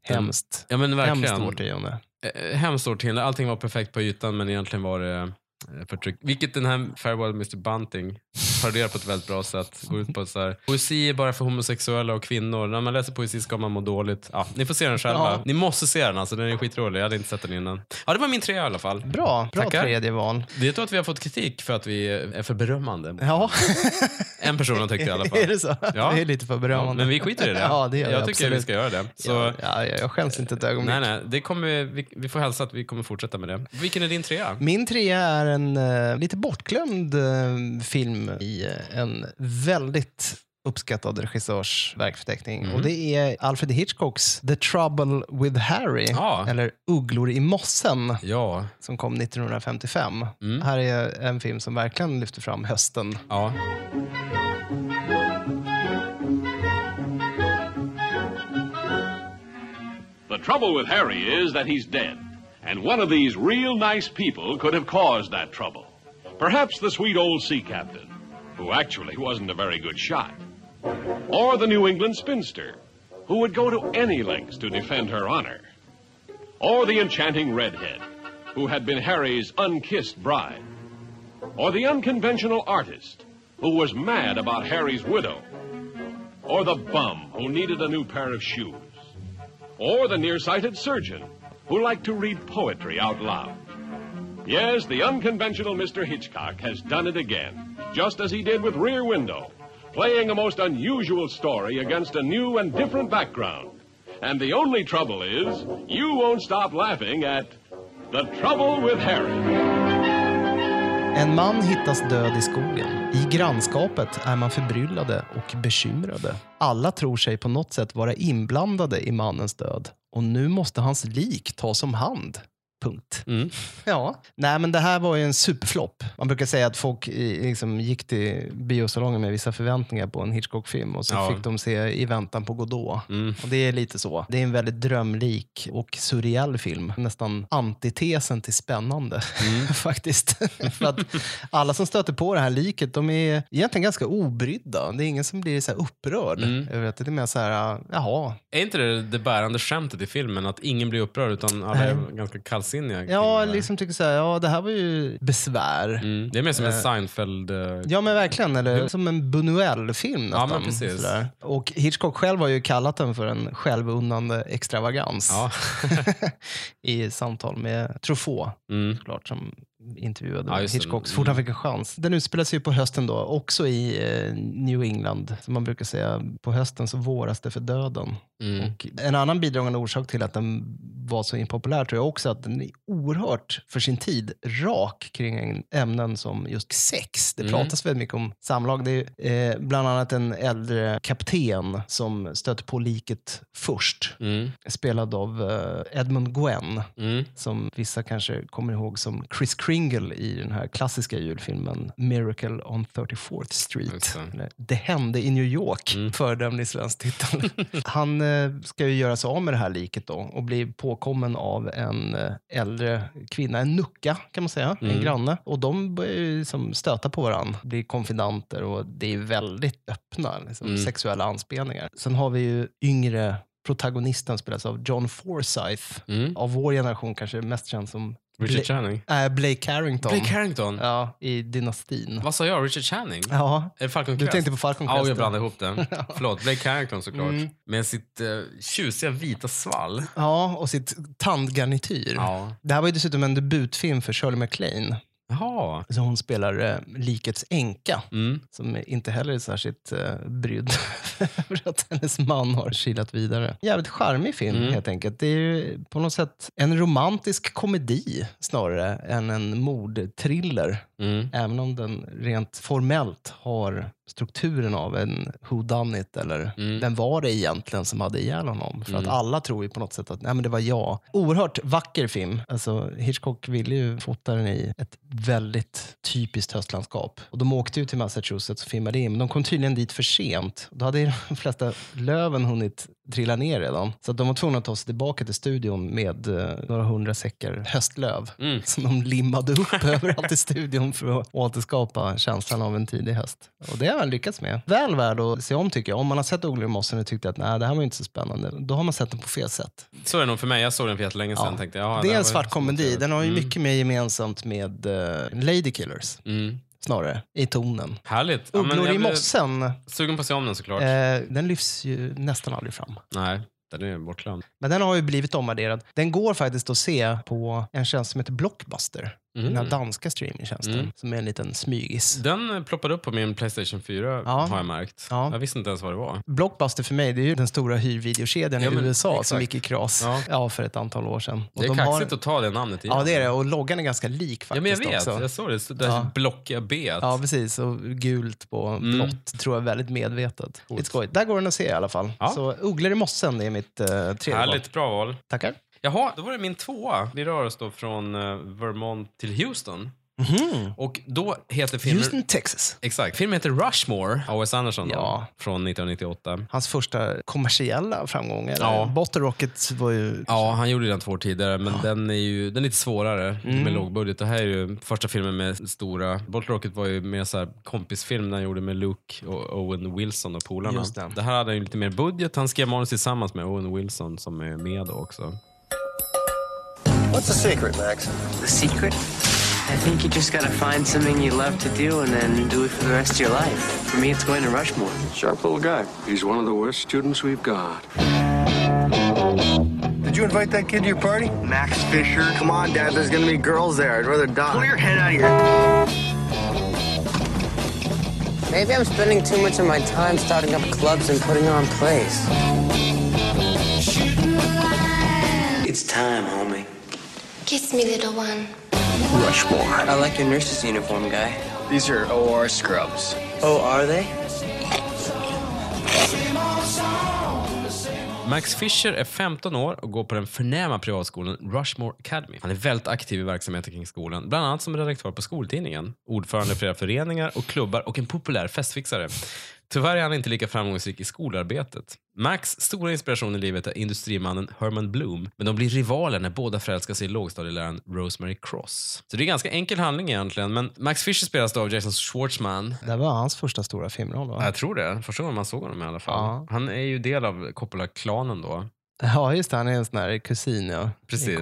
hemskt. Ja men verkligen. Hemskt årtionde. Eh, Allting var perfekt på ytan men egentligen var det eh, förtryck. Vilket den här Farewell Mr Bunting paroderar på ett väldigt bra sätt. Går ut på så här, poesi är bara för homosexuella och kvinnor. När man läser poesi ska man må dåligt. Ja, ni får se den själva. Ja. Ni måste se den, alltså, den är skitrolig. Jag hade inte sett den innan. Ja, det var min trea i alla fall. Bra, bra Tackar. tredje val. Vet du att vi har fått kritik för att vi är för berömmande? Ja, *laughs* En person har tyckt det i alla fall. *laughs* är det så? Ja. Det är lite för Ja, berömmande. men vi skiter i det. *laughs* Ja, det gör vi jag tycker absolut. vi ska göra det. Så, Ja, ja, jag skäms inte ett ögonblick. Nej, nej, det kommer, vi- vi, vi får hälsa att vi kommer fortsätta med det. Vilken är din trea? Min trea är en eh, lite bortglömd eh, film i eh, en väldigt uppskattad regissörs verkförteckning. Mm. Och det är Alfred Hitchcocks The Trouble with Harry, Ja. eller Ugglor i mossen, Ja. som kom 1955. Mm. Här är en film som verkligen lyfter fram hösten. Ja. The trouble with Harry is that he's dead, and one of these real nice people could have caused that trouble. Perhaps the sweet old sea captain, who actually wasn't a very good shot. Or the New England spinster, who would go to any lengths to defend her honor. Or the enchanting redhead, who had been Harry's unkissed bride. Or the unconventional artist, who was mad about Harry's widow. Or the bum who needed a new pair of shoes. Or the nearsighted surgeon who liked to read poetry out loud. Yes, the unconventional Mr. Hitchcock has done it again, just as he did with Rear Window, playing a most unusual story against a new and different background. And the only trouble is, you won't stop laughing at The Trouble with Harry. En man hittas död i skogen. I grannskapet är man förbryllade och bekymrade. Alla tror sig på något sätt vara inblandade i mannens död och nu måste hans lik tas om hand. Punkt. Ja, nej men det här var ju en superflopp. Man brukar säga att folk i- liksom gick till biosalongen med vissa förväntningar på en Hitchcock-film och så Ja. fick de se I väntan på Godot. Och det är lite så. Det är en väldigt drömlik och surreal film. Nästan antitesen till spännande *laughs* faktiskt. *laughs* För att alla som stöter på det här liket, de är egentligen ganska obrydda. Det är ingen som blir så här upprörd. över att Det är mer så här, jaha, Är inte det det bärande skämtet i filmen? Att ingen blir upprörd utan alla är ganska kallsinniga? Kring Ja, liksom tycker så här, ja det här var ju besvär. Mm. Det är mer som en Eh, Seinfeld... eh, Ja men verkligen, eller som en Buñuel-film nästan. Ja, men precis. Sådär. Och Hitchcock själv har ju kallat den för en självunnande extravagans. Ja. *laughs* I samtal med Truffaut, Mm. såklart, som intervjuade Ja. Hitchcock så Mm. fort han fick en chans. Den utspelar sig ju på hösten då, också i eh, New England. Som man brukar säga, på hösten så våras det för döden. Mm. Och en annan bidragande orsak till att den var så impopulär tror jag också att den är oerhört för sin tid rak kring ämnen som just sex. Det Mm. pratas väldigt mycket om samlag. Det är eh, bland annat en äldre kapten som stöter på liket först. Mm. Spelad av eh, Edmund Gwen, Mm. som vissa kanske kommer ihåg som Chris Kringle i den här klassiska julfilmen Miracle on 34th Street. Det hände i New York, Mm. föredömlig svensk titel. *laughs* Han eh, ska ju göra sig av med det här liket då och bli påkommen av en eh, äldre kvinna, en nucka kan man säga, en Mm. granne. Och de börjar ju liksom stöta på varandra, blir konfidanter och det är väldigt öppna liksom, Mm. sexuella anspelningar. Sen har vi ju yngre protagonisten spelas av John Forsyth. Mm. Av vår generation kanske mest känd som Richard Channing. äh, Blake Harrington. Blake Harrington? Ja, i Dynastin. Vad sa jag? Richard Channing? Ja, Är det Falcon du Crest? tänkte på Falcon Ja, Crest. jag blandade ihop den. *laughs* Förlåt, Blake Harrington såklart. Mm. Med sitt uh, tjusiga vita svall. Ja, och sitt tandgarnityr. Ja. Det här var ju dessutom en debutfilm för Shirley MacLaine. Jaha. Så hon spelar eh, likets änka, Mm. som inte heller är särskilt eh, brydd *laughs* för att hennes man har kilat vidare. Jävligt charmig film Mm. helt enkelt. Det är ju på något sätt en romantisk komedi snarare än en mordthriller. Mm. Även om den rent formellt har strukturen av en who done it eller Mm. vem var det egentligen som hade ihjäl honom? För Mm. att alla tror ju på något sätt att Nej, men det var jag. Oerhört vacker film. Alltså, Hitchcock ville ju fota den i ett väldigt typiskt höstlandskap. Och de åkte ju till Massachusetts och filmade in, men de kom tydligen dit för sent. Då hade *laughs* de flesta löven hunnit trilla ner redan. Så de var tvungna att ta sig tillbaka till studion med eh, några hundra säckar höstlöv Mm. *laughs* som de limmade upp *laughs* överallt i studion för att återskapa känslan av en tidig höst. Och det har han lyckats med. Väl värd att se om tycker jag. Om man har sett Ugglor i mossen och tyckte att nej, det här var inte så spännande, då har man sett den på fel sätt. Så är det nog för mig. Jag såg den för jättelänge sedan. Ja. Tänkte, ja, det är en var- svart komedi. Den har ju Mm. mycket mer gemensamt med uh, Lady Killers, Mm. Snarare, i tonen. Härligt. Ja, Ugglor i mossen, Sugen på att se om den såklart. eh, den lyfts ju nästan aldrig fram. Nej, den är bortglömd. Men den har ju blivit omvärderad. Den går faktiskt att se på en tjänst som heter Blockbuster. Den här Mm. danska streamingtjänsten, Mm. som är en liten smygis. Den eh, ploppade upp på min Playstation 4 Ja. har jag märkt. Ja. Jag visste inte ens vad det var. Blockbuster för mig, det är ju den stora hyrvideokedjan Ja, i USA som exakt. gick i kras Ja. för ett antal år sedan. Och Det är de kaxigt har... att ta det namnet igen. Ja, det är det. Och loggan är ganska lik faktiskt Ja, men jag vet. också. Jag såg det. Så där Ja. blockiga B. Ja, precis. Och gult på Mm. blått tror jag väldigt medvetet. Coolt. Lite skojigt. Där går den att se i alla fall. Så Ugglor i mossen det är mitt uh, tredje val. Härligt, bra val. Tackar. Jaha, då var det min tvåa. Vi rör oss då från eh, Vermont till Houston. Och då heter filmen... Houston, Texas. Exakt. Filmen heter Rushmore av Wes Anderson då, Ja. från 1998. Hans första kommersiella framgång. Eller? Ja. Bottle Rocket var ju... Ja, han gjorde den två år tidigare, men den är ju den är lite svårare Mm. med lågbudget. Det här är ju första filmen med stora... Bottle Rocket var ju mer så här kompisfilm när han gjorde med Luke och Owen Wilson och polarna. Det. det här hade ju lite mer budget. Han skrev manus tillsammans med Owen Wilson som är med också. What's the secret, Max? The secret? I think you just gotta find something you love to do and then do it for the rest of your life. For me, it's going to Rushmore. Sharp little guy. He's one of the worst students we've got. Did you invite that kid to your party? Max Fisher? Come on, Dad. There's gonna be girls there. I'd rather die. Pull your head out of here. Maybe I'm spending too much of my time starting up clubs and putting on plays. It's time, homie. Kiss me, little one. Rushmore. I like your nurse's uniform, guy. These are OR scrubs. Oh, are they? Max Fisher är 15 år och går på den förnäma privatskolan Rushmore Academy. Han är väldigt aktiv i verksamheten kring skolan, bland annat som redaktör på skoltidningen, ordförande i flera föreningar och klubbar och en populär festfixare. Tyvärr är han inte lika framgångsrik i skolarbetet. Max stora inspiration i livet är industrimannen Herman Bloom, men de blir rivaler när båda förälskar sig i lågstadieläraren Rosemary Cross. Så det är en ganska enkel handling egentligen, men Max Fisher spelas av Jason Schwartzman, Det var hans första stora filmroll va? jag tror det. Första gången man såg honom i alla fall. Ja. Han är ju del av Coppola-klanen då. Ja, just det. Han är en sån här kusin ja. Precis. i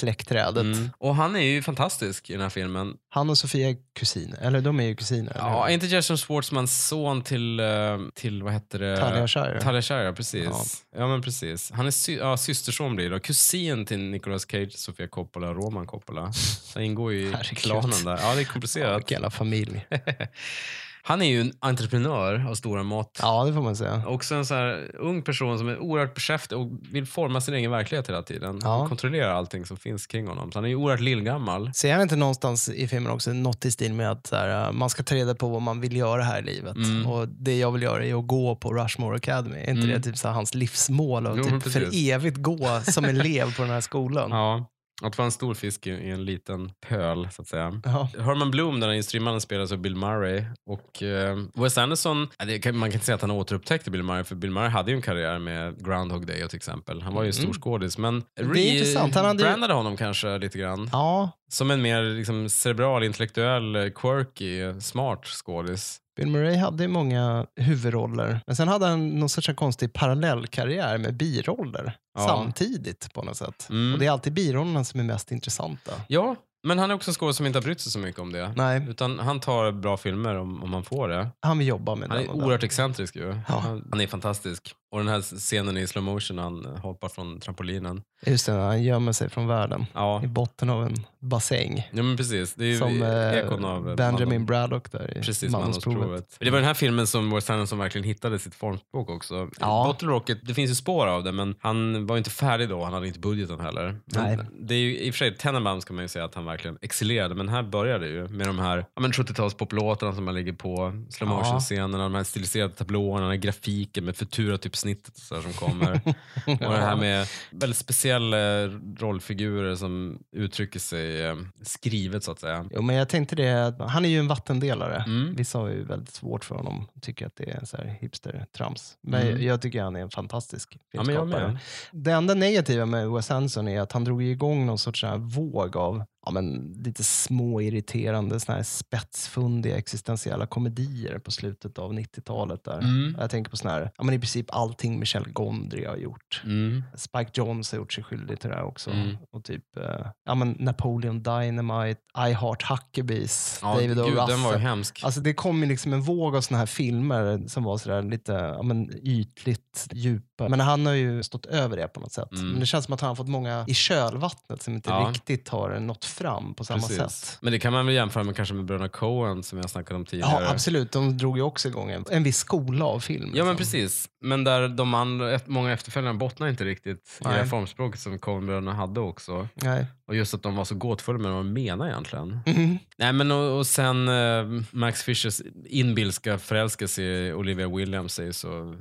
Coppola-släktträdet. Mm. Och han är ju fantastisk i den här filmen. Han och Sofia är kusiner. Eller de är ju kusiner. Ja, inte Jason Schwartzmans son till, eh, till vad heter det? Talia Shire. Talia Shire, ja, precis. Ja. men precis. Han är sy- ja, systerson blir det. Och kusin till Nicolas Cage, Sofia Coppola, Roman Coppola. Han ingår ju i klanen där. Ja, det är Ja, komplicerat. vilken jävla familj. *laughs* Han är ju en entreprenör av stora mått. Ja, det får man säga. Också en så här ung person som är oerhört beskäftig och vill forma sin egen verklighet hela tiden. Ja. Och kontrollera allting som finns kring honom. Så han är ju oerhört lillgammal. Ser han inte någonstans i filmen också något i stil med att så här, uh, man ska ta reda på vad man vill göra här i livet. Mm. Och det jag vill göra är att gå på Rushmore Academy. Är inte Mm. det typ så här, hans livsmål? Att Jo, typ för evigt gå som elev på den här skolan. *laughs* Ja. Att vara en stor fisk i en liten pöl, så att säga. Ja. Herman Bloom, den här industrimannen, spelas av Bill Murray. Och eh, Wes Anderson, man kan inte säga att han återupptäckte Bill Murray, för Bill Murray hade ju en karriär med Groundhog Day till exempel. Han var ju en stor skådis, men Mm. Det är intressant. Han hade ju- honom kanske lite grann. ja, Som en mer liksom, cerebral, intellektuell, quirky, smart skådis. Bill Murray hade många huvudroller. Men sen hade han någon sorts konstig parallellkarriär med biroller Ja. samtidigt på något sätt. Mm. Och det är alltid birollerna som är mest intressanta. Ja, men han är också en skådis som inte har brytt sig så mycket om det. Nej, Utan han tar bra filmer om, om man får det. han vill jobba med Han är den. oerhört excentrisk ju. Ja. Han, han är fantastisk. Och den här scenen i slow motion när han hoppar från trampolinen. Just det, han gömmer sig från världen. Ja, I botten av en bassäng. ja men precis. Det är Som eh, ekon av Benjamin Mandos- Braddock där i Precis. Mandomsprovet. Det var den här filmen som Wes Anderson verkligen hittade sitt formspråk också. Ja. Bottle Rocket, det finns ju spår av det, men han var ju inte färdig då. Han hade inte budgeten heller. Nej. Det är ju, I och för sig, Tenenbaum ska man ju säga att han verkligen excellerade, men här började det ju med de här ja, men 70-tals poplåtarna som man lägger på, slow Ja. motion-scenerna, de här stiliserade tablåerna, grafiken med Futura-typ-snittet och så här som kommer. *laughs* Och det här med väldigt speciella rollfigurer som uttrycker sig eh, skrivet så att säga. Jo, men jag tänkte det, han är ju en vattendelare. Mm. Vissa har ju väldigt svårt för honom. Tycker att det är så här hipster-trams. Men Mm. jag tycker han är en fantastisk Ja, filmskapare. med. Det enda negativa med Wes Anderson är att han drog igång någon sorts våg av ja, men lite små irriterande såna här spetsfundiga existentiella komedier på slutet av 90-talet. där. Mm. Jag tänker på såna här, ja, men i princip allting Michel Gondry har gjort. Mm. Spike Jonze har gjort sig skyldig till det här också. Mm. Och typ eh, ja, men Napoleon Dynamite, I Heart Huckabees, Ja, David O. Russell. den var hemsk. Alltså det kom ju liksom en våg av såna här filmer som var sådär lite ja, men ytligt djupa. Men han har ju stått över det på något sätt. Mm. Men det känns som att han har fått många i kölvattnet som inte Ja. riktigt har nått fram på samma Precis. sätt. Men det kan man väl jämföra med kanske med bröderna Coen som jag snackade om tidigare. Ja, absolut. De drog ju också igång en, en viss skola av film. Ja men liksom. precis. Men där de andra, många efterföljarna bottnar inte riktigt i det Nej. formspråket som Coen-bröderna hade också. Nej. Och just att de var så gåtfulla med vad de menar egentligen. Mhm. Nej, men och, och sen eh, Max Fischers inbilska förälskelse i Olivia Williams är så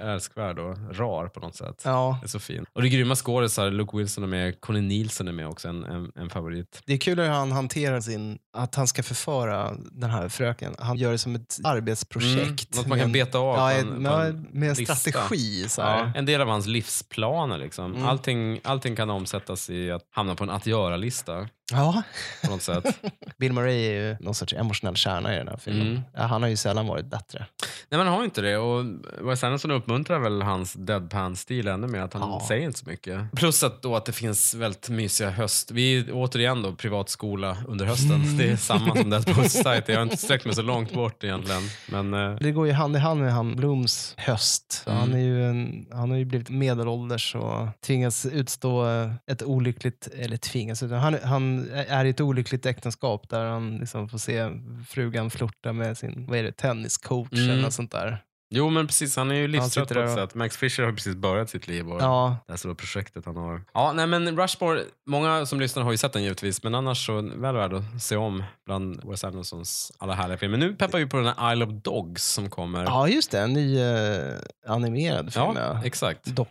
älskvärd och rar på något sätt. Ja. Det är så fin. Och det är grymma skådisar. Luke Wilson är med, Connie Nielsen är med också, en, en, en favorit. Det är kul hur han hanterar sin, att han ska förföra den här fröken. Han gör det som ett arbetsprojekt. Mm, något man kan en- beta av ja, en, med, med en lista. strategi. Så. Ja, en del av hans livsplaner. Liksom. Mm. Allting, allting kan omsättas i att hamna på en att göra-lista. Ja. På något sätt. *laughs* Bill Murray är ju någon sorts emotionell kärna i den här filmen. Mm. Han har ju sällan varit bättre. Nej, man har ju inte det. Och Wes Anderson uppmuntrar väl hans deadpan-stil ännu mer. Att han Ja. säger inte så mycket. Plus att, då att det finns väldigt mysiga höst... Vi är återigen då privatskola under hösten. Mm. Det är samma som Dead Post *laughs* Society. Jag har inte sträckt mig så långt bort egentligen. Men eh, Det går ju hand i hand med han Blooms höst. Mm. Han, är ju en, han har ju blivit medelålders och tvingas utstå ett olyckligt, eller tvingas, utan han, han är i ett olyckligt äktenskap där han liksom får se frugan flirta med sin vad är det, tenniscoach Mm. eller något sånt där. Jo, men precis. Han är ju livstrött på ett och- sätt. Max Fisher har precis börjat sitt liv och Ja. det här stora projektet han har. Ja, nej men Rushmore, många som lyssnar har ju sett den givetvis, men annars så väl värd att se om bland Wes Andersons alla härliga filmer. Nu peppar vi på den här Isle of Dogs som kommer. Ja, just det. En ny eh, animerad film. Ja, exakt. Doc,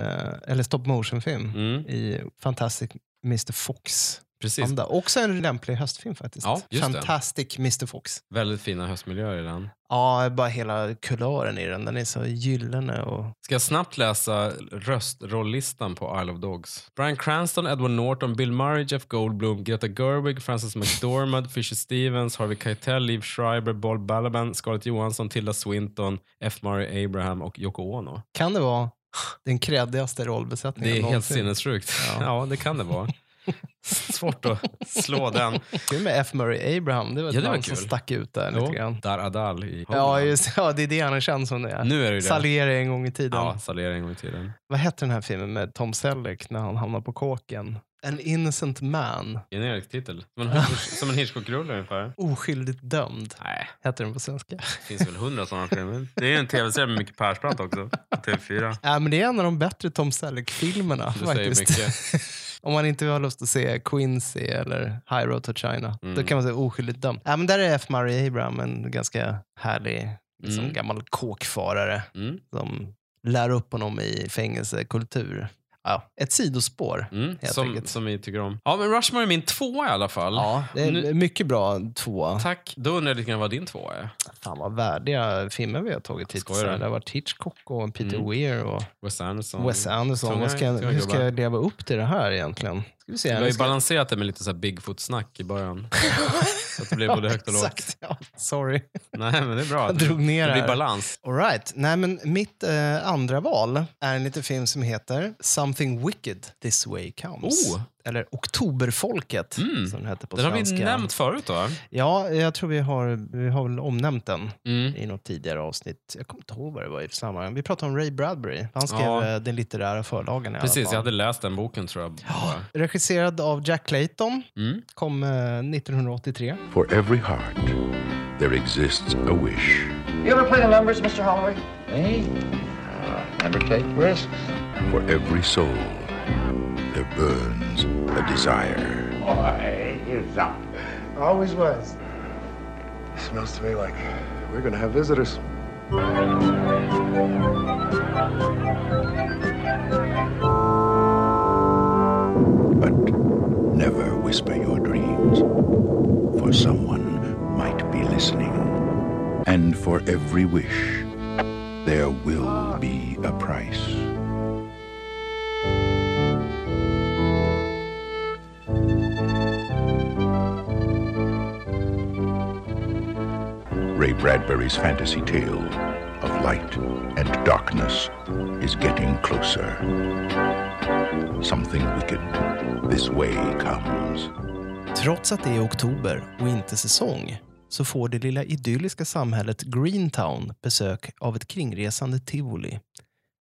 eh, eller stop motion-film Mm. i Fantastic Mr Fox. Precis. anda. Också en lämplig höstfilm faktiskt. Ja, just det. Fantastic Mr Fox. Väldigt fina höstmiljöer i den. Ja, bara hela kulören i den. Den är så gyllene. Och... Ska jag snabbt läsa röstrolllistan på Isle of Dogs? Bryan Cranston, Edward Norton, Bill Murray, Jeff Goldblum, Greta Gerwig, Frances McDormand, *laughs* Fisher Stevens, Harvey Keitel, Liv Schreiber, Bob Balaban, Scarlett Johansson, Tilda Swinton, F. Murray Abraham och Yoko Ono. Kan det vara den kreddigaste rollbesättningen Det är helt någonsin? sinnessjukt. Ja. *laughs* Ja. det kan det vara. *laughs* Svårt att slå den. Till med F. Murray Abraham, det var ett Ja, det var namn som kul. stack ut där Jo, lite grann. Dar Adal i Ja, just, ja, det är det han är känd som. Det är. Nu är det. Salieri en gång i tiden. Ja, Salieri en gång i tiden. Vad hette den här filmen med Tom Selleck när han hamnar på kåken? An innocent man. Generisk titel. Som en, *laughs* som Hitchcock-rulle ungefär. Oskyldigt dömd. Nej. Heter den på svenska. Det finns väl hundra sådana filmer. Det är en tv-serie med Micke Persbrandt också. på TV4. Ja, men det är en av de bättre Tom Selleck-filmerna. Du säger faktiskt. mycket. *laughs* Om man inte har lust att se Quincy eller High Road to China. Mm. Då kan man säga oskyldigt dömd. Ja, men där är F. Murray Abraham en ganska härlig liksom, Mm. gammal kåkfarare Mm. som lär upp honom i fängelsekultur. Ja, ett sidospår Mm, helt som, enkelt. som vi tycker om. Ja, men Rushmore är min tvåa i alla fall. Ja, det är Nu- mycket bra tvåa. Tack. Då undrar jag lite grann vad din tvåa är. Fan vad värdiga filmer vi har tagit hittills. Det har varit Hitchcock och Peter Mm. Weir och Wes Anderson. Wes Anderson. Tunga- ska, jag- hur ska jag leva upp till det här egentligen? Vi se. Vi har ju balanserat det med lite så Bigfoot-snack i början. *laughs* så att det blir både högt och lågt. Exakt, ja. Sorry. Nej, men det är bra. Jag drog ner det blir balans. All right. Nej, men mitt eh, andra val är en liten film som heter Something Wicked This Way Comes. Oh. Eller Oktoberfolket, Mm. som den heter på Den har vi nämnt förut va? Ja, jag tror vi har, vi har väl omnämnt den Mm. i något tidigare avsnitt. Jag kommer inte ihåg vad det var i sammanhang. Vi pratade om Ray Bradbury. Han skrev Ja. eh, den litterära förlagen Precis, jag hade läst den boken tror jag. bara. Regisserad av Jack Clayton. Mm. Kom eh, 1983. For every heart, there exists a wish. You ever play the numbers, Mr. Holloway? Me? never take risks. For every soul, there burns a desire. Boy, you something. Always was. It Smells to me like we're gonna have visitors. But never whisper your dreams, for someone might be listening. And for every wish, there will be a price. Ray Bradbury's fantasy tale of light and darkness is getting closer. Something wicked this way comes. Trots att det är oktober och inte säsong så får det lilla idylliska samhället Greentown besök av ett kringresande tivoli.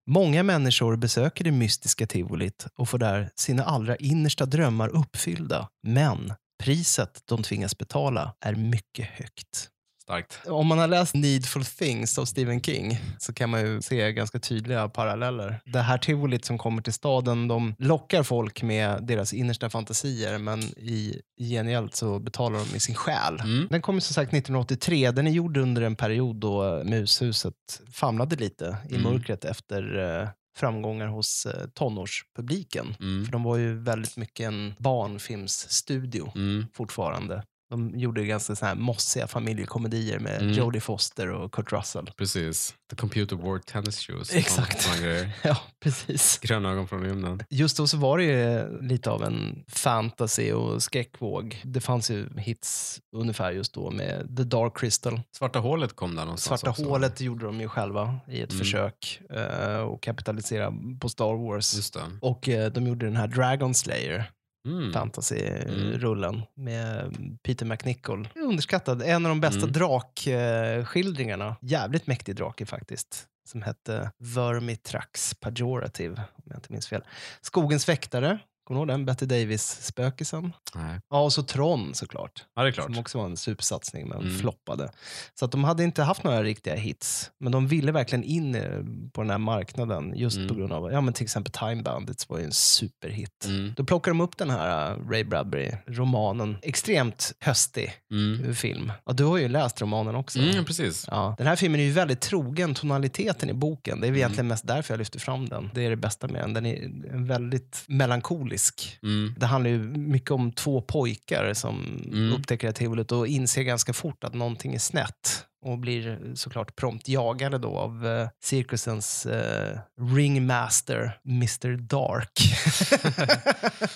Många människor besöker det mystiska tivolit och får där sina allra innersta drömmar uppfyllda. Men priset de tvingas betala är mycket högt. Starkt. Om man har läst Needful Things av Stephen King så kan man ju se ganska tydliga paralleller. Det här tivolit som kommer till staden, de lockar folk med deras innersta fantasier men i gengäld så betalar de med sin själ. Den kom som sagt 1983. Den är gjord under en period då Mushuset famlade lite i Mm. mörkret efter eh, framgångar hos eh, tonårspubliken. Mm. För de var ju väldigt mycket en barnfilmsstudio Mm. fortfarande. De gjorde ganska så här mossiga familjekomedier med Mm. Jodie Foster och Kurt Russell. Precis. The Computer Wore Tennis Shoes. Exakt. *laughs* Ja, precis. Gröna ögon från rymden. Just då så var det ju lite av en fantasy och skräckvåg. Det fanns ju hits ungefär just då med The Dark Crystal. Svarta hålet kom där någonstans Svarta också. hålet gjorde de ju själva i ett Mm. försök uh, att kapitalisera på Star Wars. Just det. Och eh, de gjorde den här Dragon Slayer Mm. fantasy-rullen med Peter McNichol. Underskattad. En av de bästa Mm. drakskildringarna. Jävligt mäktig drake faktiskt. Som hette Vermitrax Pejorative, om jag inte minns fel. Skogens väktare. Kommer du ihåg den? Betty Davis-spökisen. Ja, och så Tron såklart. Ja, det är klart. Som också var en supersatsning men Mm. floppade. Så att de hade inte haft några riktiga hits. Men de ville verkligen in eh, på den här marknaden just Mm. på grund av, ja men till exempel Time Bandits var ju en superhit. Mm. Då plockar de upp den här uh, Ray Bradbury-romanen. Extremt höstig Mm. film. Ja, du har ju läst romanen också. Mm, precis. Ja. Den här filmen är ju väldigt trogen tonaliteten i boken. Det är Mm. egentligen mest därför jag lyfter fram den. Det är det bästa med den. Den är väldigt melankolisk. Mm. Det handlar ju mycket om två pojkar som Mm. upptäcker det här tivolit och inser ganska fort att någonting är snett och blir såklart prompt jagade då av eh, cirkusens eh, ringmaster Mr Dark.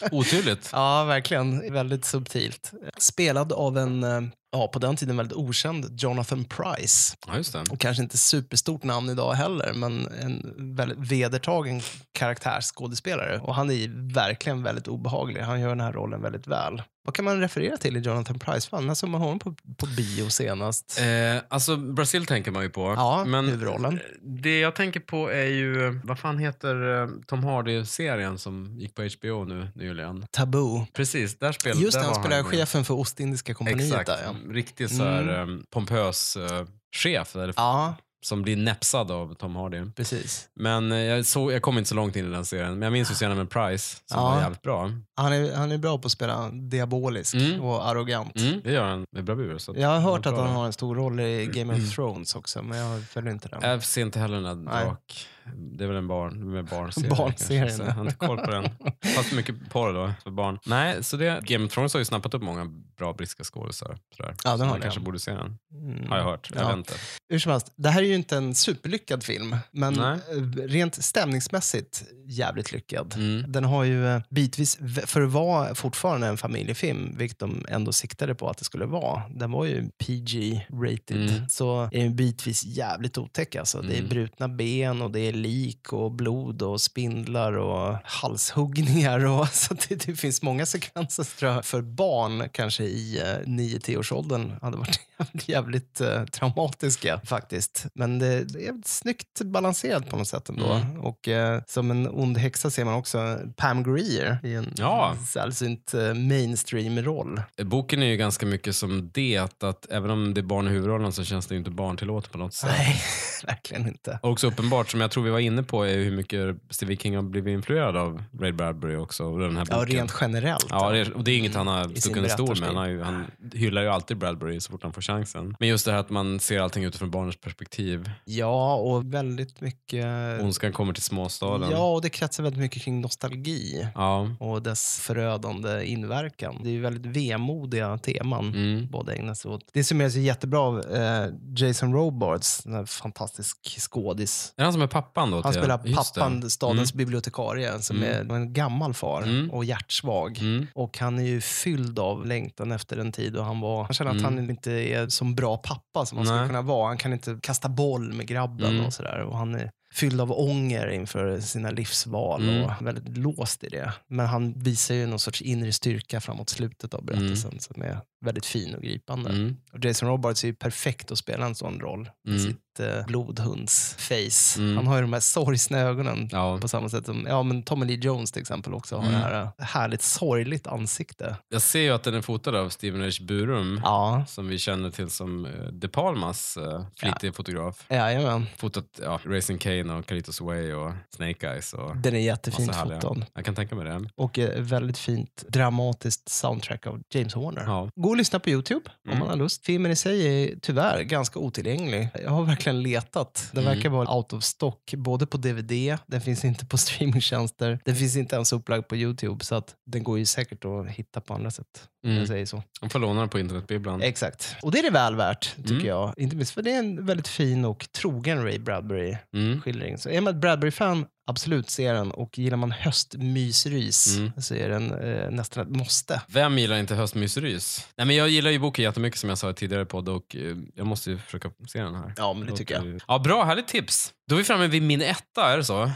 *laughs* Otydligt. *laughs* ja, verkligen. Väldigt subtilt. Spelad av en, eh, ja, på den tiden väldigt okänd Jonathan Price. Ja, just. Och kanske inte superstort namn idag heller, men en väldigt vedertagen karaktärsskådespelare. Och han är verkligen väldigt obehaglig. Han gör den här rollen väldigt väl. Vad kan man referera till i Jonathan Price? Fan, när såg man honom på, på bio senast? Eh, alltså Brasil tänker man ju på. Ja, men huvudrollen. Det jag tänker på är ju, vad fan heter eh, Tom Hardy-serien som gick på HBO nu nyligen? Taboo. Precis, där spelade Just där det, han spelar chefen för Ostindiska kompaniet Exakt, där ja. Riktigt så här Mm. eh, pompös eh, chef. Eller, Ja, Som blir näpsad av Tom Hardy. precis. Men eh, jag, såg, jag kom inte så långt in i den serien. Men jag minns ju scenen med Price som Ja. var jävligt bra. Han är, han är bra på att spela diabolisk Mm. och arrogant. Mm, det gör han med bravur. Så Jag har hört att han har en stor roll i Game of Thrones också, men jag följer inte den. Jag ser inte heller den där drak. Det är väl en barn, med barnserie. *laughs* Barnserien, kanske, så. Jag har inte koll på den. Fast mycket porr då för barn. Nej, så det, Game of Thrones har ju snappat upp många bra brittiska skådisar. Sådär. Ja, den så har man kanske borde se den. Mm. Har jag hört. Jag Ja. inte. Hur som helst, det här är ju inte en superlyckad film, men Nej. eh, rent stämningsmässigt jävligt lyckad. Mm. Den har ju eh, bitvis, för att vara fortfarande en familjefilm, vilket de ändå siktade på att det skulle vara, den var ju PG-rated, Mm. så är den bitvis jävligt otäck. Alltså. Det är Mm. brutna ben och det är lik och blod och spindlar och halshuggningar. Och, *laughs* så att det, det finns många sekvenser tror jag, för barn, kanske i eh, 9-10-årsåldern, hade varit *laughs* jävligt, jävligt eh, traumatiska faktiskt. Men det, det är snyggt balanserat på något sätt ändå. Mm. Och eh, som en ond häxa ser man också Pam Grier i en Ja. sällsynt eh, mainstream-roll. Boken är ju ganska mycket som det, att även om det är barn i huvudrollen så känns det ju inte barntillåtet på något sätt. Nej, *laughs* verkligen inte. Och också uppenbart, som jag tror vi var inne på, är hur mycket Stephen King har blivit influerad av Ray Bradbury också. Och den här Ja, boken. rent generellt. Ja, det och det är inget han har stuckit under stol med. Han, har ju, han hyllar ju alltid Bradbury så fort han får chansen. Men just det här att man ser allting utifrån barnens perspektiv. Ja, och väldigt mycket... Ondskan kommer till småstaden. Ja, och det kretsar väldigt mycket kring nostalgi Ja. och dess förödande inverkan. Det är ju väldigt vemodiga teman Mm. båda ägnar sig åt. Det summeras ju jättebra av eh, Jason Robards, här fantastisk skådis. Är han som är pappan då? Han till- spelar pappan, stadens Mm. bibliotekarie, som Mm. är en gammal far Mm. och hjärtsvag. Mm. Och han är ju fylld av längtan efter en tid och han var, han känner att Mm. han inte är som bra pappa som han skulle Nej. kunna vara. Han kan inte kasta boll med grabben Mm. och sådär. Och han är fylld av ånger inför sina livsval Mm. och väldigt låst i det. Men han visar ju någon sorts inre styrka framåt slutet av berättelsen Mm. som är väldigt fin och gripande. Mm. Och Jason Robards är ju perfekt att spela en sån roll. Med Mm. sitt eh, blodhunds-face. Mm. Han har ju de här sorgsna ögonen Ja. på samma sätt som ja, men Tommy Lee Jones till exempel också har Mm. det här eh, härligt sorgligt ansikte. Jag ser ju att den är fotad av Steven H. Burum, Ja, som vi känner till som eh, De Palmas uh, flitiga fotograf. jajamän. Fotat ja, Racing Kane och Carlitos Way och Snake Eyes. Och Den är jättefint fotad. Jag kan tänka mig det. Och eh, väldigt fint dramatiskt soundtrack av James Horner. Ja. Gå och lyssna på Youtube om Mm. man har lust. Filmen i sig är tyvärr ganska otillgänglig. Jag har verkligen letat. Den Mm. verkar vara out of stock, både på DVD, den finns inte på *laughs* streamingtjänster, den finns inte ens upplagd på Youtube, så att den går ju säkert att hitta på andra sätt. Om Mm. jag säger så. De får låna den på internetbibblan. Exakt. Och det är det väl värt, tycker Mm. jag. Inte minst för det är en väldigt fin och trogen Ray Mm. Bradbury-skildring. Så är man ett Bradbury-fan, absolut se den. Och gillar man höstmysrys Mm. så är den eh, nästan ett måste. Vem gillar inte höstmysrys? Nej, men jag gillar ju boken jättemycket som jag sa i tidigare podd och eh, jag måste ju försöka se den här. Ja, men det tycker jag. Ja, bra, härligt tips. Då är vi framme vid min etta, är det så?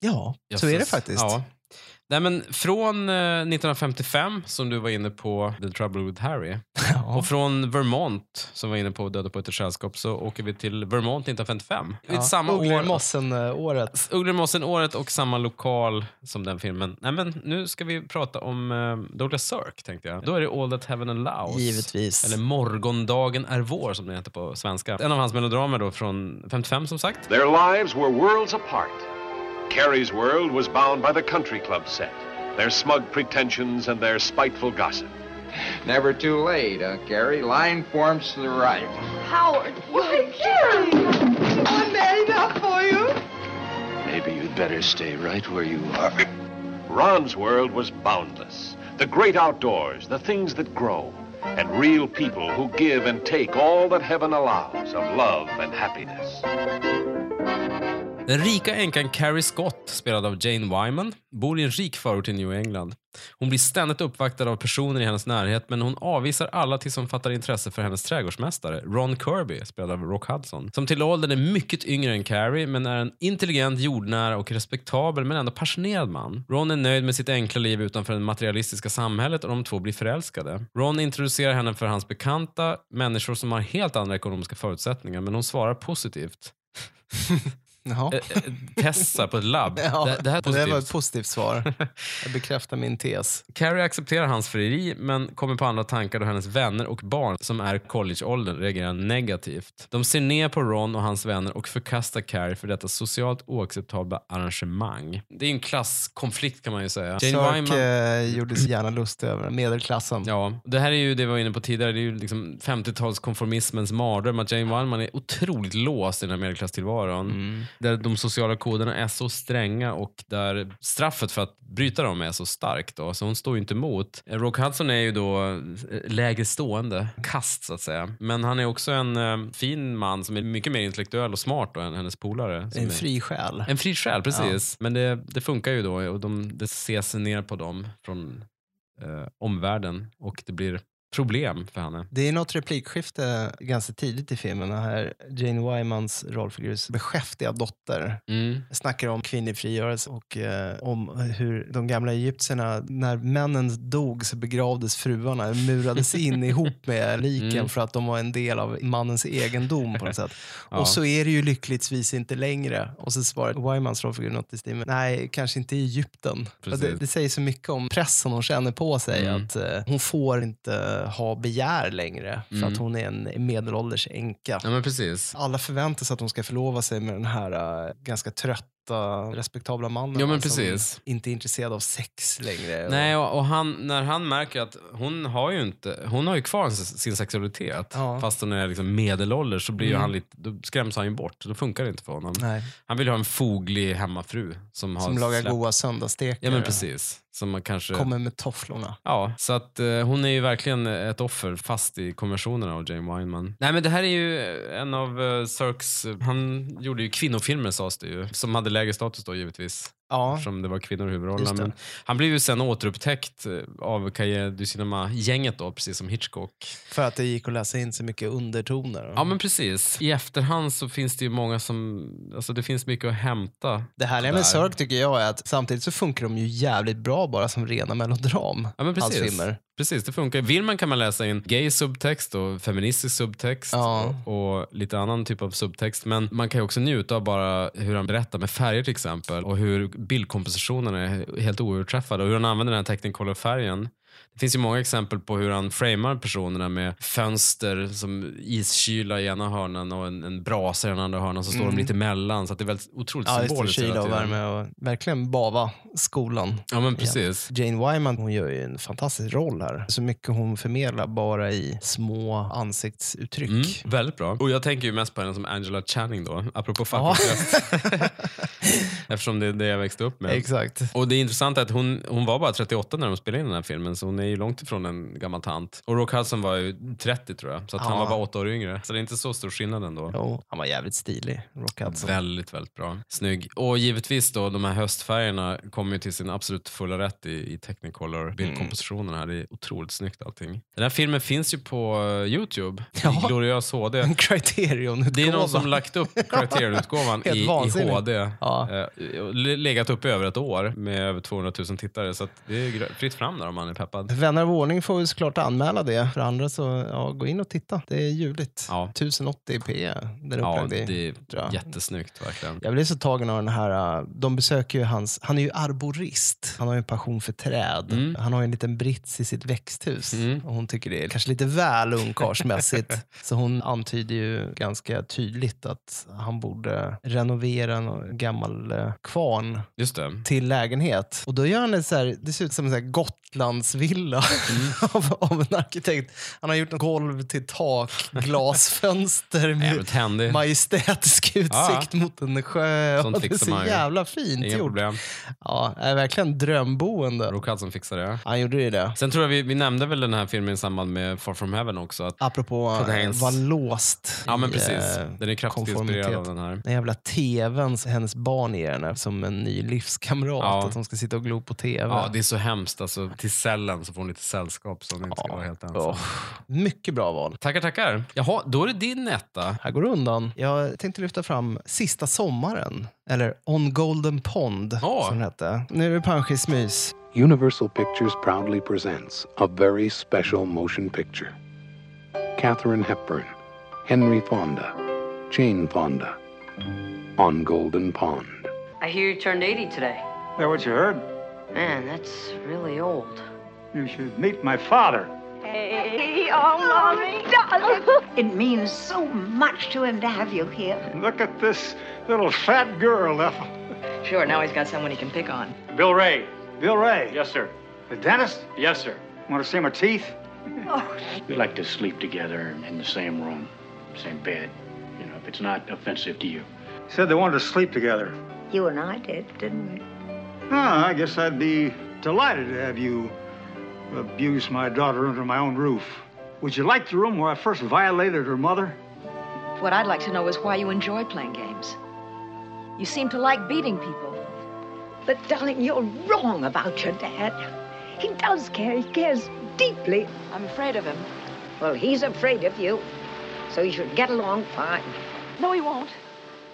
Ja, så är det faktiskt. Ja. Nej, men från eh, 1955, som du var inne på, The Trouble with Harry, och från Vermont, som var inne på Döda på ett sällskap, så åker vi till Vermont 1955. Ja. Samma år. Ugglemossen-året. Ugglemossen-året och samma lokal som den filmen. Nej, men nu ska vi prata om eh, Douglas Sirk, tänkte jag. Då är det All That Heaven Allows. Givetvis. Eller Morgondagen är vår, som den heter på svenska. En av hans melodramer då från 55, som sagt. Their lives were worlds apart. Carrie's world was bound by the country club set, their smug pretensions and their spiteful gossip. Never too late, huh, Gary? Line forms to the right. Howard, why, Gary? I'm bad enough for you. Maybe you'd better stay right where you are. Ron's world was boundless. The great outdoors, the things that grow, and real people who give and take all that heaven allows of love and happiness. Den rika änkan Carrie Scott, spelad av Jane Wyman, bor i en rik förort i New England. Hon blir ständigt uppvaktad av personer i hennes närhet men hon avvisar alla tills hon fattar intresse för hennes trädgårdsmästare, Ron Kirby, spelad av Rock Hudson. Som till åldern är mycket yngre än Carrie men är en intelligent, jordnära och respektabel men ändå passionerad man. Ron är nöjd med sitt enkla liv utanför det materialistiska samhället och de två blir förälskade. Ron introducerar henne för hans bekanta, människor som har helt andra ekonomiska förutsättningar men hon svarar positivt. *laughs* Jaha. Eh, eh, Tessa på ett labb. *laughs* Ja, det, det här är det var ett positivt svar. *laughs* Jag bekräftar min tes. Carrie accepterar hans frieri men kommer på andra tankar då hennes vänner och barn som är collegeåldern reagerar negativt. De ser ner på Ron och hans vänner och förkastar Carrie för detta socialt oacceptabla arrangemang. Det är en klasskonflikt kan man ju säga. Sörk eh, gjorde sig gärna lustig över medelklassen. Ja, det här är ju det vi var inne på tidigare. Det är ju liksom 50-talskonformismens mardröm. Att Jane Wyman är otroligt låst i den här medelklasstillvaron. Mm. Där de sociala koderna är så stränga och där straffet för att bryta dem är så starkt. Då. Så hon står ju inte emot. Rock Hudson är ju då eh, lägre stående, kast så att säga. Men han är också en eh, fin man som är mycket mer intellektuell och smart då, än hennes polare. En fri själ. en fri själ, precis. Men det, det funkar ju då och de, det ses ner på dem från eh, omvärlden och det blir problem för henne. Det är något replikskifte ganska tidigt i filmen. Här Jane Wymans rollfigurs beskäftiga dotter Mm. snackar om kvinnlig frigörelse och eh, om hur de gamla egyptierna, när männen dog så begravdes fruarna, murades in ihop med *laughs* liken Mm. för att de var en del av mannens egendom på något sätt. *laughs* Ja. Och så är det ju lyckligtvis inte längre. Och så svarar Wymans rollfigur något i stil med, nej, kanske inte i Egypten. Det, det säger så mycket om pressen hon känner på sig, Mm. att eh, hon får inte ha begär längre för Mm. att hon är en medelålders änka. Ja men precis. Alla förväntar sig att hon ska förlova sig med den här eh, ganska trötta, respektabla mannen. Ja, men som precis. inte är intresserad av sex längre. Nej, och, och han, när han märker att hon har ju inte, hon har ju kvar sin, sexualitet Ja. fast hon är liksom medelålders så blir ju Mm. han lite, då skräms han ju bort. Då funkar det inte för honom. Nej. Han vill ha en foglig hemmafru som, har Som lagar släppt- goda söndagsstekare. Ja men precis. Som man kanske... Kommer med tofflorna. Ja, så att eh, hon är ju verkligen ett offer fast i konventionerna av Jane Wyman. Nej men det här är ju en av uh, Sirks, han gjorde ju kvinnofilmer sades det ju, som hade lägre status då givetvis. Ja. Eftersom det var kvinnor i huvudrollen. han blev ju sen återupptäckt eh, av Cahiers du Cinema-gänget då, precis som Hitchcock. För att det gick att läsa in så mycket undertoner. Ja men precis. I efterhand så finns det ju många som, alltså det finns mycket att hämta. Det härliga med. Sörk tycker jag är att samtidigt så funkar de ju jävligt bra bara som rena melodram. Ja men Hans precis. filmer. Precis, det funkar. Vill man kan man läsa in gay subtext och feministisk subtext Ja. och, och lite annan typ av subtext. Men man kan ju också njuta av bara hur han berättar med färger till exempel och hur bildkompositionen är helt oöverträffad och hur han använder den här Technicolor-färgen. Det finns ju många exempel på hur han framar personerna med fönster som iskyla i ena hörnan och en, en brasa i den andra hörnan så står Mm. de lite emellan. Så det är väldigt otroligt Ja, symboliskt Kyla och värme och verkligen bava skolan. Ja men precis. Jane Wyman hon gör ju en fantastisk roll här. Så mycket hon förmedlar bara i små ansiktsuttryck. Mm, väldigt bra. Och jag tänker ju mest på henne som Angela Channing då, apropå Ja. fattigkrets. *laughs* Eftersom det är det jag växte upp med. Exakt. Och det är intressant att hon, hon var bara 38 när de spelade in den här filmen, så hon är ju långt ifrån en gammal tant. Och Rock Hudson var ju 30 tror jag, så att han Ja. var bara åtta år yngre. Så det är inte så stor skillnad ändå. Jo, han var jävligt stilig, Rock Hudson. Väldigt, väldigt bra. Snygg. Och givetvis då, de här höstfärgerna kommer ju till sin absolut fulla rätt i, i Technicolor. Bildkompositionen här, det är otroligt snyggt allting. Den här filmen finns ju på eh, Youtube, Ja. i gloriös HD. En criterion Det är någon som lagt upp *laughs* Criterion-utgåvan i, i. HD. Ja. Eh, legat uppe i över ett år med över 200 000 tittare. Så det är fritt fram där om man är peppad. Vänner av ordning får ju såklart anmäla det. För andra så, ja, gå in och titta. Det är ljuvligt. Ja. 1080p den är Ja, upplagd i. det är tror jag. jättesnyggt verkligen. Jag blev så tagen av den här, äh, de besöker ju hans, han är ju arborist. Han har ju en passion för träd. Mm. Han har ju en liten brits i sitt växthus. Och hon tycker det är kanske lite väl ungkarlsmässigt. *laughs* så hon antyder ju ganska tydligt att han borde renovera en gammal eh, kvarn Just det. till lägenhet. Och då gör han det så här, det ser ut som en så här Gotlandsvilla *laughs* Mm. av, av en arkitekt. Han har gjort en golv till tak, glasfönster *laughs* med majestätisk utsikt mot en sjö. Sånt det är så jävla fint Inga gjort. problem. Ja, är verkligen drömboende. Rock Hudson fixar det. Han gjorde ju det. Sen tror jag vi, vi nämnde väl den här filmen i samband med Far From Heaven också. Att Apropå att vara låst Ja men precis. eh, Den är kraftigt inspirerad av den här. Den jävla tvn hennes barn ger henne som en ny livskamrat. Ja. Att de ska sitta och glo på tv. Ja, det är så hemskt. Alltså, till cellen så får hon lite sällskap hon inte ska vara helt ensam. Åh, mycket bra val. Tackar, tackar. Jaha, då är det din etta. Här går det undan. Jag tänkte lyfta fram Sista sommaren, eller On Golden Pond som den hette. Nu är det panschismys. Universal Pictures proudly presents a very special motion picture. Katharine Hepburn, Henry Fonda, Jane Fonda, on Golden Pond. I hear you turned 80 today. That what you heard? Man, that's really old. You should meet my father. Hey, oh, Mommy, darling. It means so much to him to have you here. Look at this little fat girl, Ethel. Sure, now he's got someone he can pick on. Bill Ray. Bill Ray. Yes, sir. The dentist? Yes, sir. Want to see my teeth? Oh. We like to sleep together in the same room, same bed. You know, if it's not offensive to you. Said they wanted to sleep together. You and I did, didn't we? Ah, I guess I'd be delighted to have you abuse my daughter under my own roof. Would you like the room where I first violated her mother? What I'd like to know is why you enjoy playing games. You seem to like beating people. But, darling, you're wrong about your dad. He does care. He cares deeply. I'm afraid of him. Well, he's afraid of you. So you should get along fine. No, he won't.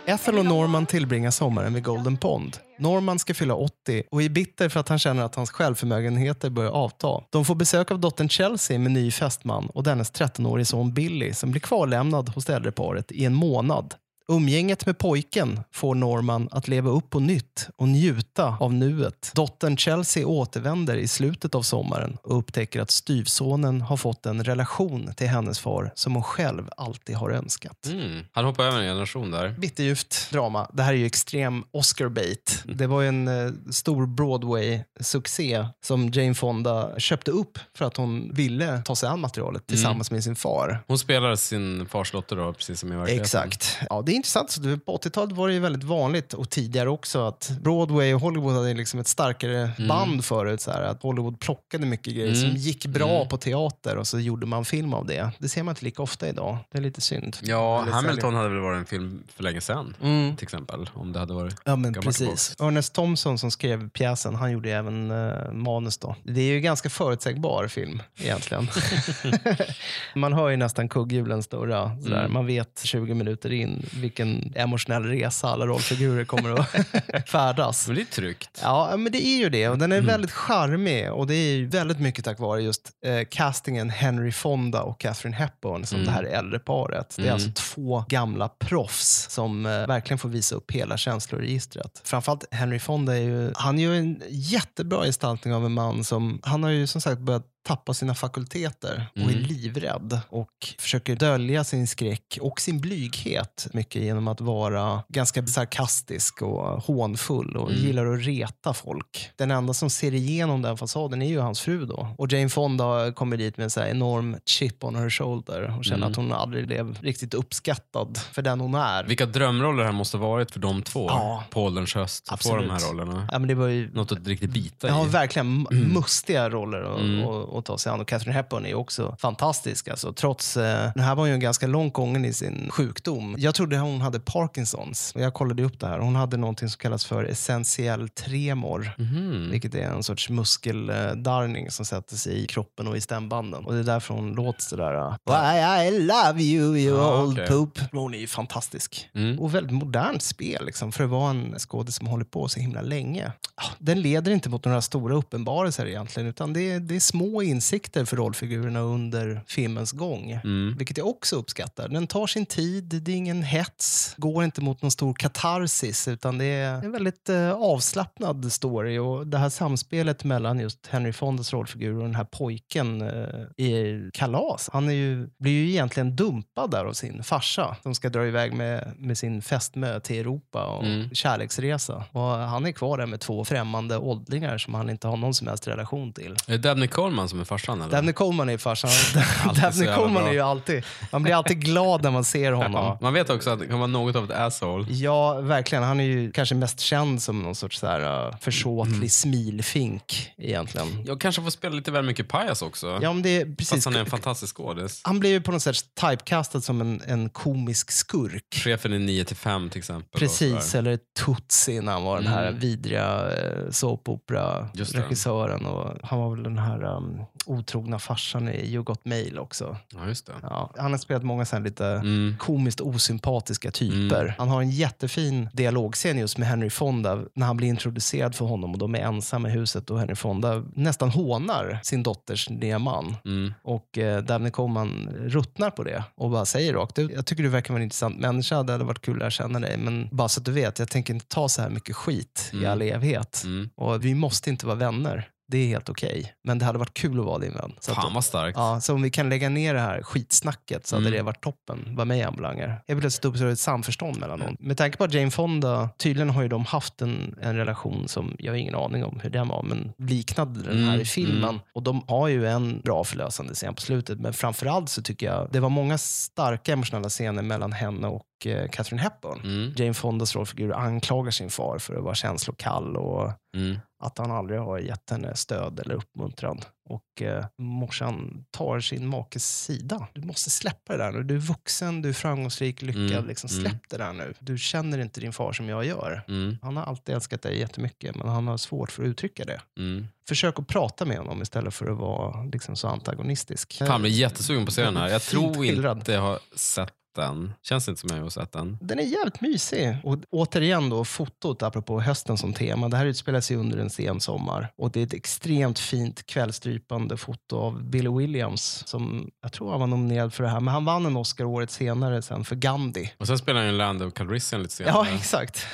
Ethel och Norman tillbringar sommaren vid Golden Pond. Norman ska fylla 80 och är bitter för att han känner att hans självförmögenheter börjar avta. De får besök av dottern Chelsea med ny fästman och dennes 13-årige son Billy som blir kvarlämnad hos det äldre paret i en månad. Umgänget med pojken får Norman att leva upp på nytt och njuta av nuet. Dottern Chelsea återvänder i slutet av sommaren och upptäcker att styvsonen har fått en relation till hennes far som hon själv alltid har önskat. Mm. Han hoppar över en generation där. Bitterljuvt drama. Det här är ju extrem Oscar-bait. Det var ju en eh, stor Broadway-succé som Jane Fonda köpte upp för att hon ville ta sig an materialet tillsammans med sin far. Hon spelar sin fars dotter då, precis som i verkligheten. Exakt. Ja, det är intressant. På 80-talet var det ju väldigt vanligt, och tidigare också, att Broadway och Hollywood hade liksom ett starkare Mm. band förut. Så här, att Hollywood plockade mycket grejer som Mm. gick bra Mm. på teater och så gjorde man film av det. Det ser man inte lika ofta idag. Det är lite synd. Ja, Eller Hamilton säljer. hade väl varit en film för länge sedan, Mm. till exempel. Om det hade varit Ja, men precis. Ernest Thompson som skrev pjäsen, han gjorde även eh, manus då. Det är ju en ganska förutsägbar film egentligen. *laughs* *laughs* man hör ju nästan kugghjulen snurra. Mm. Man vet 20 minuter in vilken emotionell resa alla rollfigurer kommer att *laughs* färdas. Men det är tryggt. Ja, men det är ju det. Och den är Mm. väldigt charmig och det är ju väldigt mycket tack vare just eh, castingen Henry Fonda och Catherine Hepburn som Mm. det här äldre paret. Det är Mm. alltså två gamla proffs som eh, verkligen får visa upp hela känsloregistret. Framförallt Henry Fonda är ju, han gör en jättebra gestaltning av en man som, han har ju som sagt börjat tappa sina fakulteter och är Mm. livrädd och försöker dölja sin skräck och sin blyghet mycket genom att vara ganska sarkastisk och hånfull och Mm. gillar att reta folk. Den enda som ser igenom den fasaden är ju hans fru då. Och Jane Fonda kommer dit med en så enorm chip on her shoulder och känner Mm. att hon aldrig blev riktigt uppskattad för den hon är. Vilka drömroller det här måste varit för de två. Ja. På ålderns höst. Att få de här Absolut. rollerna. Ja, men det var ju Något att riktigt bita Ja, i. verkligen m- mustiga roller att, Mm. Att, ta sig an. Och Catherine Hepburn är ju också fantastisk. Alltså, trots, eh, det här var ju en ganska långt gången i sin sjukdom. Jag trodde hon hade Parkinsons. Jag kollade upp det här. Hon hade någonting som kallas för essentiell tremor. Mhm. Vilket är en sorts muskeldarrning som sätter sig i kroppen och i stämbanden. Och det är därför hon låter sådär. uh, Why I love you, you Ja, old okej. poop. Hon är ju fantastisk. Mm. Och väldigt modernt spel liksom, för att vara en skådis som hållit på så himla länge. Ah, Den leder inte mot några stora uppenbarelser egentligen, utan det är, det är små insikter för rollfigurerna under filmens gång. Mm. Vilket jag också uppskattar. Den tar sin tid, det är ingen hets, går inte mot någon stor katarsis, utan det är en väldigt eh, avslappnad story. Och det här samspelet mellan just Henry Fondas rollfigur och den här pojken eh, är kalas. Han är ju, blir ju egentligen dumpad där av sin farsa som ska dra iväg med, med sin fästmö till Europa och Mm. kärleksresa. Och han är kvar där med två främmande åldringar som han inte har någon som helst relation till. Är det Dabney Coleman som är farsan? Eller? Dabney Coleman är farsan. *laughs* Jävla Coleman är ju alltid, man blir alltid glad när man ser honom. Ja, man vet också att det kan vara något av ett asshole. Ja, verkligen. Han är ju kanske mest känd som någon sorts så här, uh, försåtlig Mm. smilfink egentligen. Jag kanske får spela lite väl mycket pajas också. Ja, men det är precis. Fast han är en fantastisk skådis. Han blir ju på något sätt typecastad som en, en komisk skurk. Chefen i 9 till 5 till exempel. Precis, eller Tutsi när han var den här Mm. vidriga eh, såpopera-regissören. Och han var väl den här um, otrogna farsan i You Got Mail också. Ja, just det. Ja, han har spelat många sen lite Mm. komiskt osympatiska typer. Mm. Han har en jättefin dialogscen just med Henry Fonda när han blir introducerad för honom och de är ensamma i huset och Henry Fonda nästan hånar sin dotters nya man. Mm. Och eh, Dabney Coleman ruttnar på det och bara säger rakt ut, jag tycker du verkar vara en intressant människa, det hade varit kul att lära känna dig, men bara så att du vet, jag tänker inte ta så här mycket skit i Mm. all evighet. Mm. Och vi måste inte vara vänner. Det är helt okej. Men det hade varit kul att vara din vän. Så att- Fan vad starkt. Ja, så om vi kan lägga ner det här skitsnacket så hade Mm. det varit toppen vad mig anbelangar. Vill att uppstår ett samförstånd mellan dem. Med tanke på att Jane Fonda, tydligen har ju de haft en, en relation som, jag har ingen aning om hur den var, men liknade den här Mm, i filmen. mm. Och de har ju en bra förlösande scen på slutet, men framförallt så tycker jag det var många starka emotionella scener mellan henne och eh, Catherine Hepburn. Mm. Jane Fondas rollfigur anklagar sin far för att vara känslokall och Mm. att han aldrig har gett henne stöd eller uppmuntran. Och eh, morsan tar sin makes sida. Du måste släppa det där nu. Du är vuxen, du är framgångsrik, lyckad. Mm, Liksom, mm. släpp det där nu. Du känner inte din far som jag gör. Mm. Han har alltid älskat dig jättemycket, men han har svårt för att uttrycka det. Mm. Försök att prata med honom istället för att vara liksom, så antagonistisk. Fan, jag blir jättesugen på att se den här. Jag tror inte jag har sett den. Känns inte som jag har sett den. Den är jävligt mysig. Och återigen då, fotot, apropå hösten som tema. Det här utspelar sig under en sen sommar. Och det är ett extremt fint kvällstrypande foto av Billy Williams. Som jag tror han var nominerad för det här. Men han vann en Oscar året senare sen för Gandhi. Och sen spelar han ju Land of Calrissian lite senare. Ja, *laughs* exakt.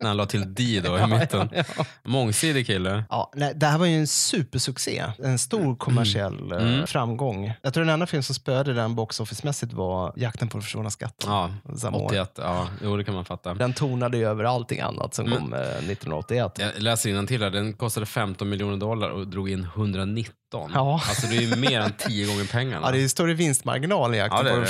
När han la till D då i *laughs* Ja, mitten. ja, Mångsidig kille. Ja, nej, det här var ju en supersuccé. En stor kommersiell eh, Mm. framgång. Jag tror den enda film som spöade den box office-mässigt var Jakten på den försvunna skatten. Ja, Samma år. 81. Ja, jo, det kan man fatta. Den tonade ju över allting annat som Men- kom eh, 1981. Jag läser till här. Den kostade 15 miljoner dollar och drog in 119 13. Ja. Alltså det är ju mer än 10 gånger pengarna. Ja, det är större vinstmarginal i Ja, det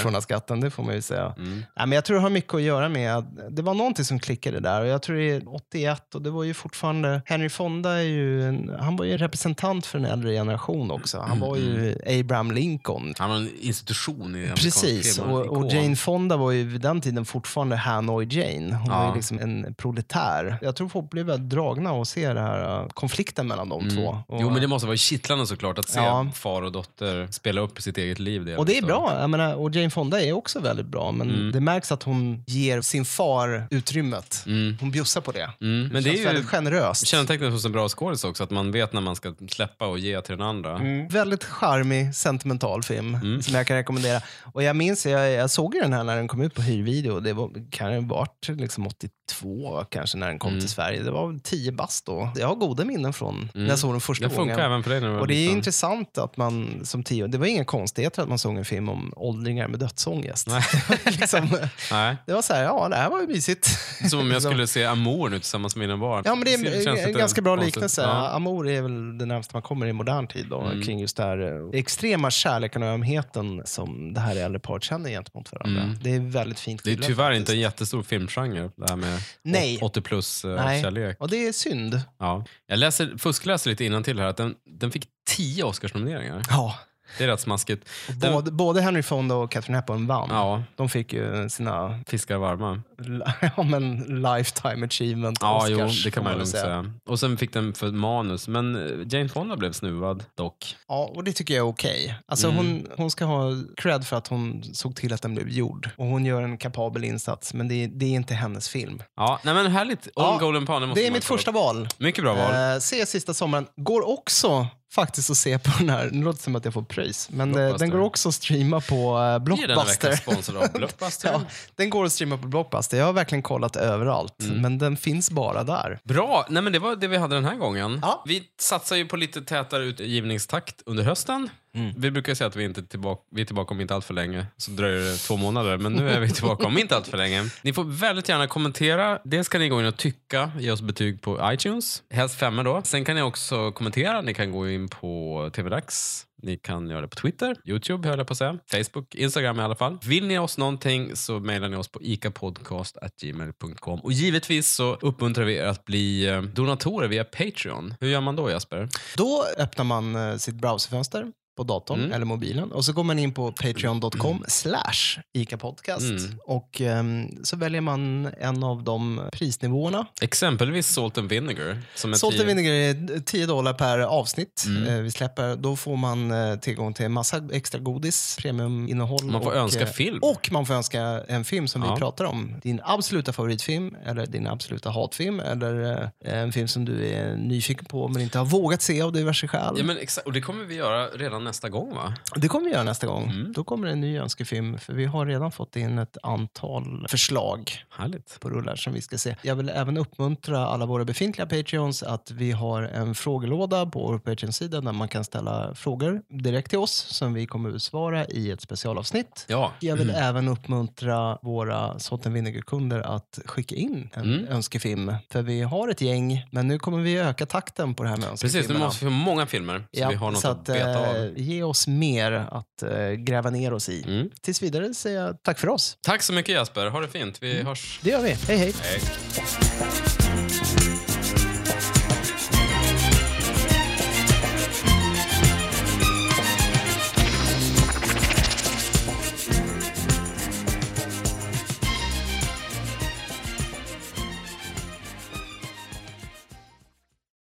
det. får man ju säga. Mm. Nej, men jag tror det har mycket att göra med att det var någonting som klickade där. Och jag tror det är 81 och det var ju fortfarande, Henry Fonda är ju en, han var ju en representant för en äldre generation också. Han var ju Abraham Lincoln. Han var en institution i amerikansk Precis, och, och. Jane Fonda var ju vid den tiden fortfarande Hanoi Jane. Hon var Ja. ju liksom en proletär. Jag tror folk blev väldigt dragna att se den här uh, konflikten mellan de två. Och, Jo, men det måste vara kittlande såklart att se Ja. far och dotter spela upp sitt eget liv. och det är liksom. bra. Jag menar, och Jane Fonda är också väldigt bra, men Mm. det märks att hon ger sin far utrymmet. Hon bjussar på det. Mm. Men det känns är ju väldigt generöst. kännetecknet hos en bra skådis också, att man vet när man ska släppa och ge till den andra. Mm. Väldigt charmig, sentimental film Mm. som jag kan rekommendera. Och jag minns, jag, jag såg den här när den kom ut på hyrvideo. Det var, kan ha varit liksom 82 kanske när den kom Mm. till Sverige. Det var 10 bast då. Jag har goda minnen från när jag såg den första Det gången. funkar även för dig när du var Och det är. Intressant att man som tio, det var inga konstigheter att man såg en film om åldringar med dödsångest. Nej. *laughs* liksom, *laughs* Nej. det var så här, ja det här var ju mysigt. Som om jag Liksom. skulle se Amour nu tillsammans med mina barn. Ja, men det är en, en ganska bra konstigt. liknelse. Ja. Amour är väl det närmaste man kommer i modern tid då, Mm. kring just det här eh, extrema kärleken och ömheten som det här äldre paret känner gentemot varandra. Mm. Det är väldigt fint Det är tyvärr faktiskt. inte en jättestor filmgenre, det här med Nej. 80 plus eh, Nej, och det är synd. Ja. Jag läser, fuskläser lite innantill här, att den, den fick 10 Oscarsnomineringar. Ja. Det är rätt smaskigt. Och Den, Både, både Henry Fonda och Catherine Hepburn vann. Ja. De fick ju sina fiskar varma. *laughs* ja, men lifetime achievement Ja, Oscars. jo, det kan man lugnt säga. Och sen fick den för manus, men eh, Jane Fonda blev snuvad dock. Ja, och det tycker jag är okej. Alltså Mm. hon, hon ska ha cred för att hon såg till att den blev gjord. Och hon gör en kapabel insats, men det, det är inte hennes film. Ja, nej men härligt. Ja, On Golden Palm, måste Det är mitt första upp. val. Mycket bra val. Eh, se sista sommaren. Går också faktiskt att se på den här, nu låter det som att jag får pröjs, men eh, den går också att streama på denna Blockbuster. av Blockbuster. *laughs* ja, den går att streama på Blockbuster. Jag har verkligen kollat överallt, Mm. men den finns bara där. Bra! Nej, men det var det vi hade den här gången. Vi satsar ju på lite tätare utgivningstakt under hösten. Mm. Vi brukar säga att vi, inte är tillbaka, vi är tillbaka om inte allt för länge. Så dröjer det två månader, men nu är vi tillbaka om inte allt för länge. Ni får väldigt gärna kommentera. Dels kan ni gå in och tycka, ge oss betyg på iTunes. Helst femmor då. Sen kan ni också kommentera. Ni kan gå in på TV-dags. Ni kan göra det på Twitter, Youtube höll jag på att säga, Facebook, Instagram i alla fall. Vill ni oss någonting så mejlar ni oss på ikapodcast.gmail.com. Och givetvis så uppmuntrar vi er att bli eh, donatorer via Patreon. Hur gör man då Jesper? Då öppnar man eh, sitt browserfönster på datorn Mm. eller mobilen och så går man in på patreon.com slash ICA-podcast Mm. och ehm, så väljer man en av de prisnivåerna. Exempelvis Salt and Vinegar. Som är Salt tio- and Vinegar är 10 dollar per avsnitt Mm. eh, vi släpper. Då får man eh, tillgång till massa extra godis, premiuminnehåll. Man får och, önska eh, film. Och man får önska en film som Ja. vi pratar om. Din absoluta favoritfilm eller din absoluta hatfilm eller en film som du är nyfiken på men inte har vågat se av diverse skäl. Ja, men exakt. Och det kommer vi göra redan nästa gång va? Det kommer vi göra nästa gång. Mm. Då kommer det en ny önskefilm, för vi har redan fått in ett antal förslag Härligt. på rullar som vi ska se. Jag vill även uppmuntra alla våra befintliga Patreons att vi har en frågelåda på vår Patreon-sida där man kan ställa frågor direkt till oss som vi kommer att besvara i ett specialavsnitt. Ja. Jag vill Mm. även uppmuntra våra Salt Vinegar-kunder att skicka in en Mm. önskefilm. För vi har ett gäng, men nu kommer vi öka takten på det här med Precis, nu önskefilmerna. måste vi ha många filmer så Ja, vi har något så att, att, beta eh, av. Mm. Ge oss mer att eh, gräva ner oss i. Tills vidare säger jag tack för oss. Tack så mycket Jesper, ha det fint. Vi hörs. Det gör vi. Hej hej. Hej.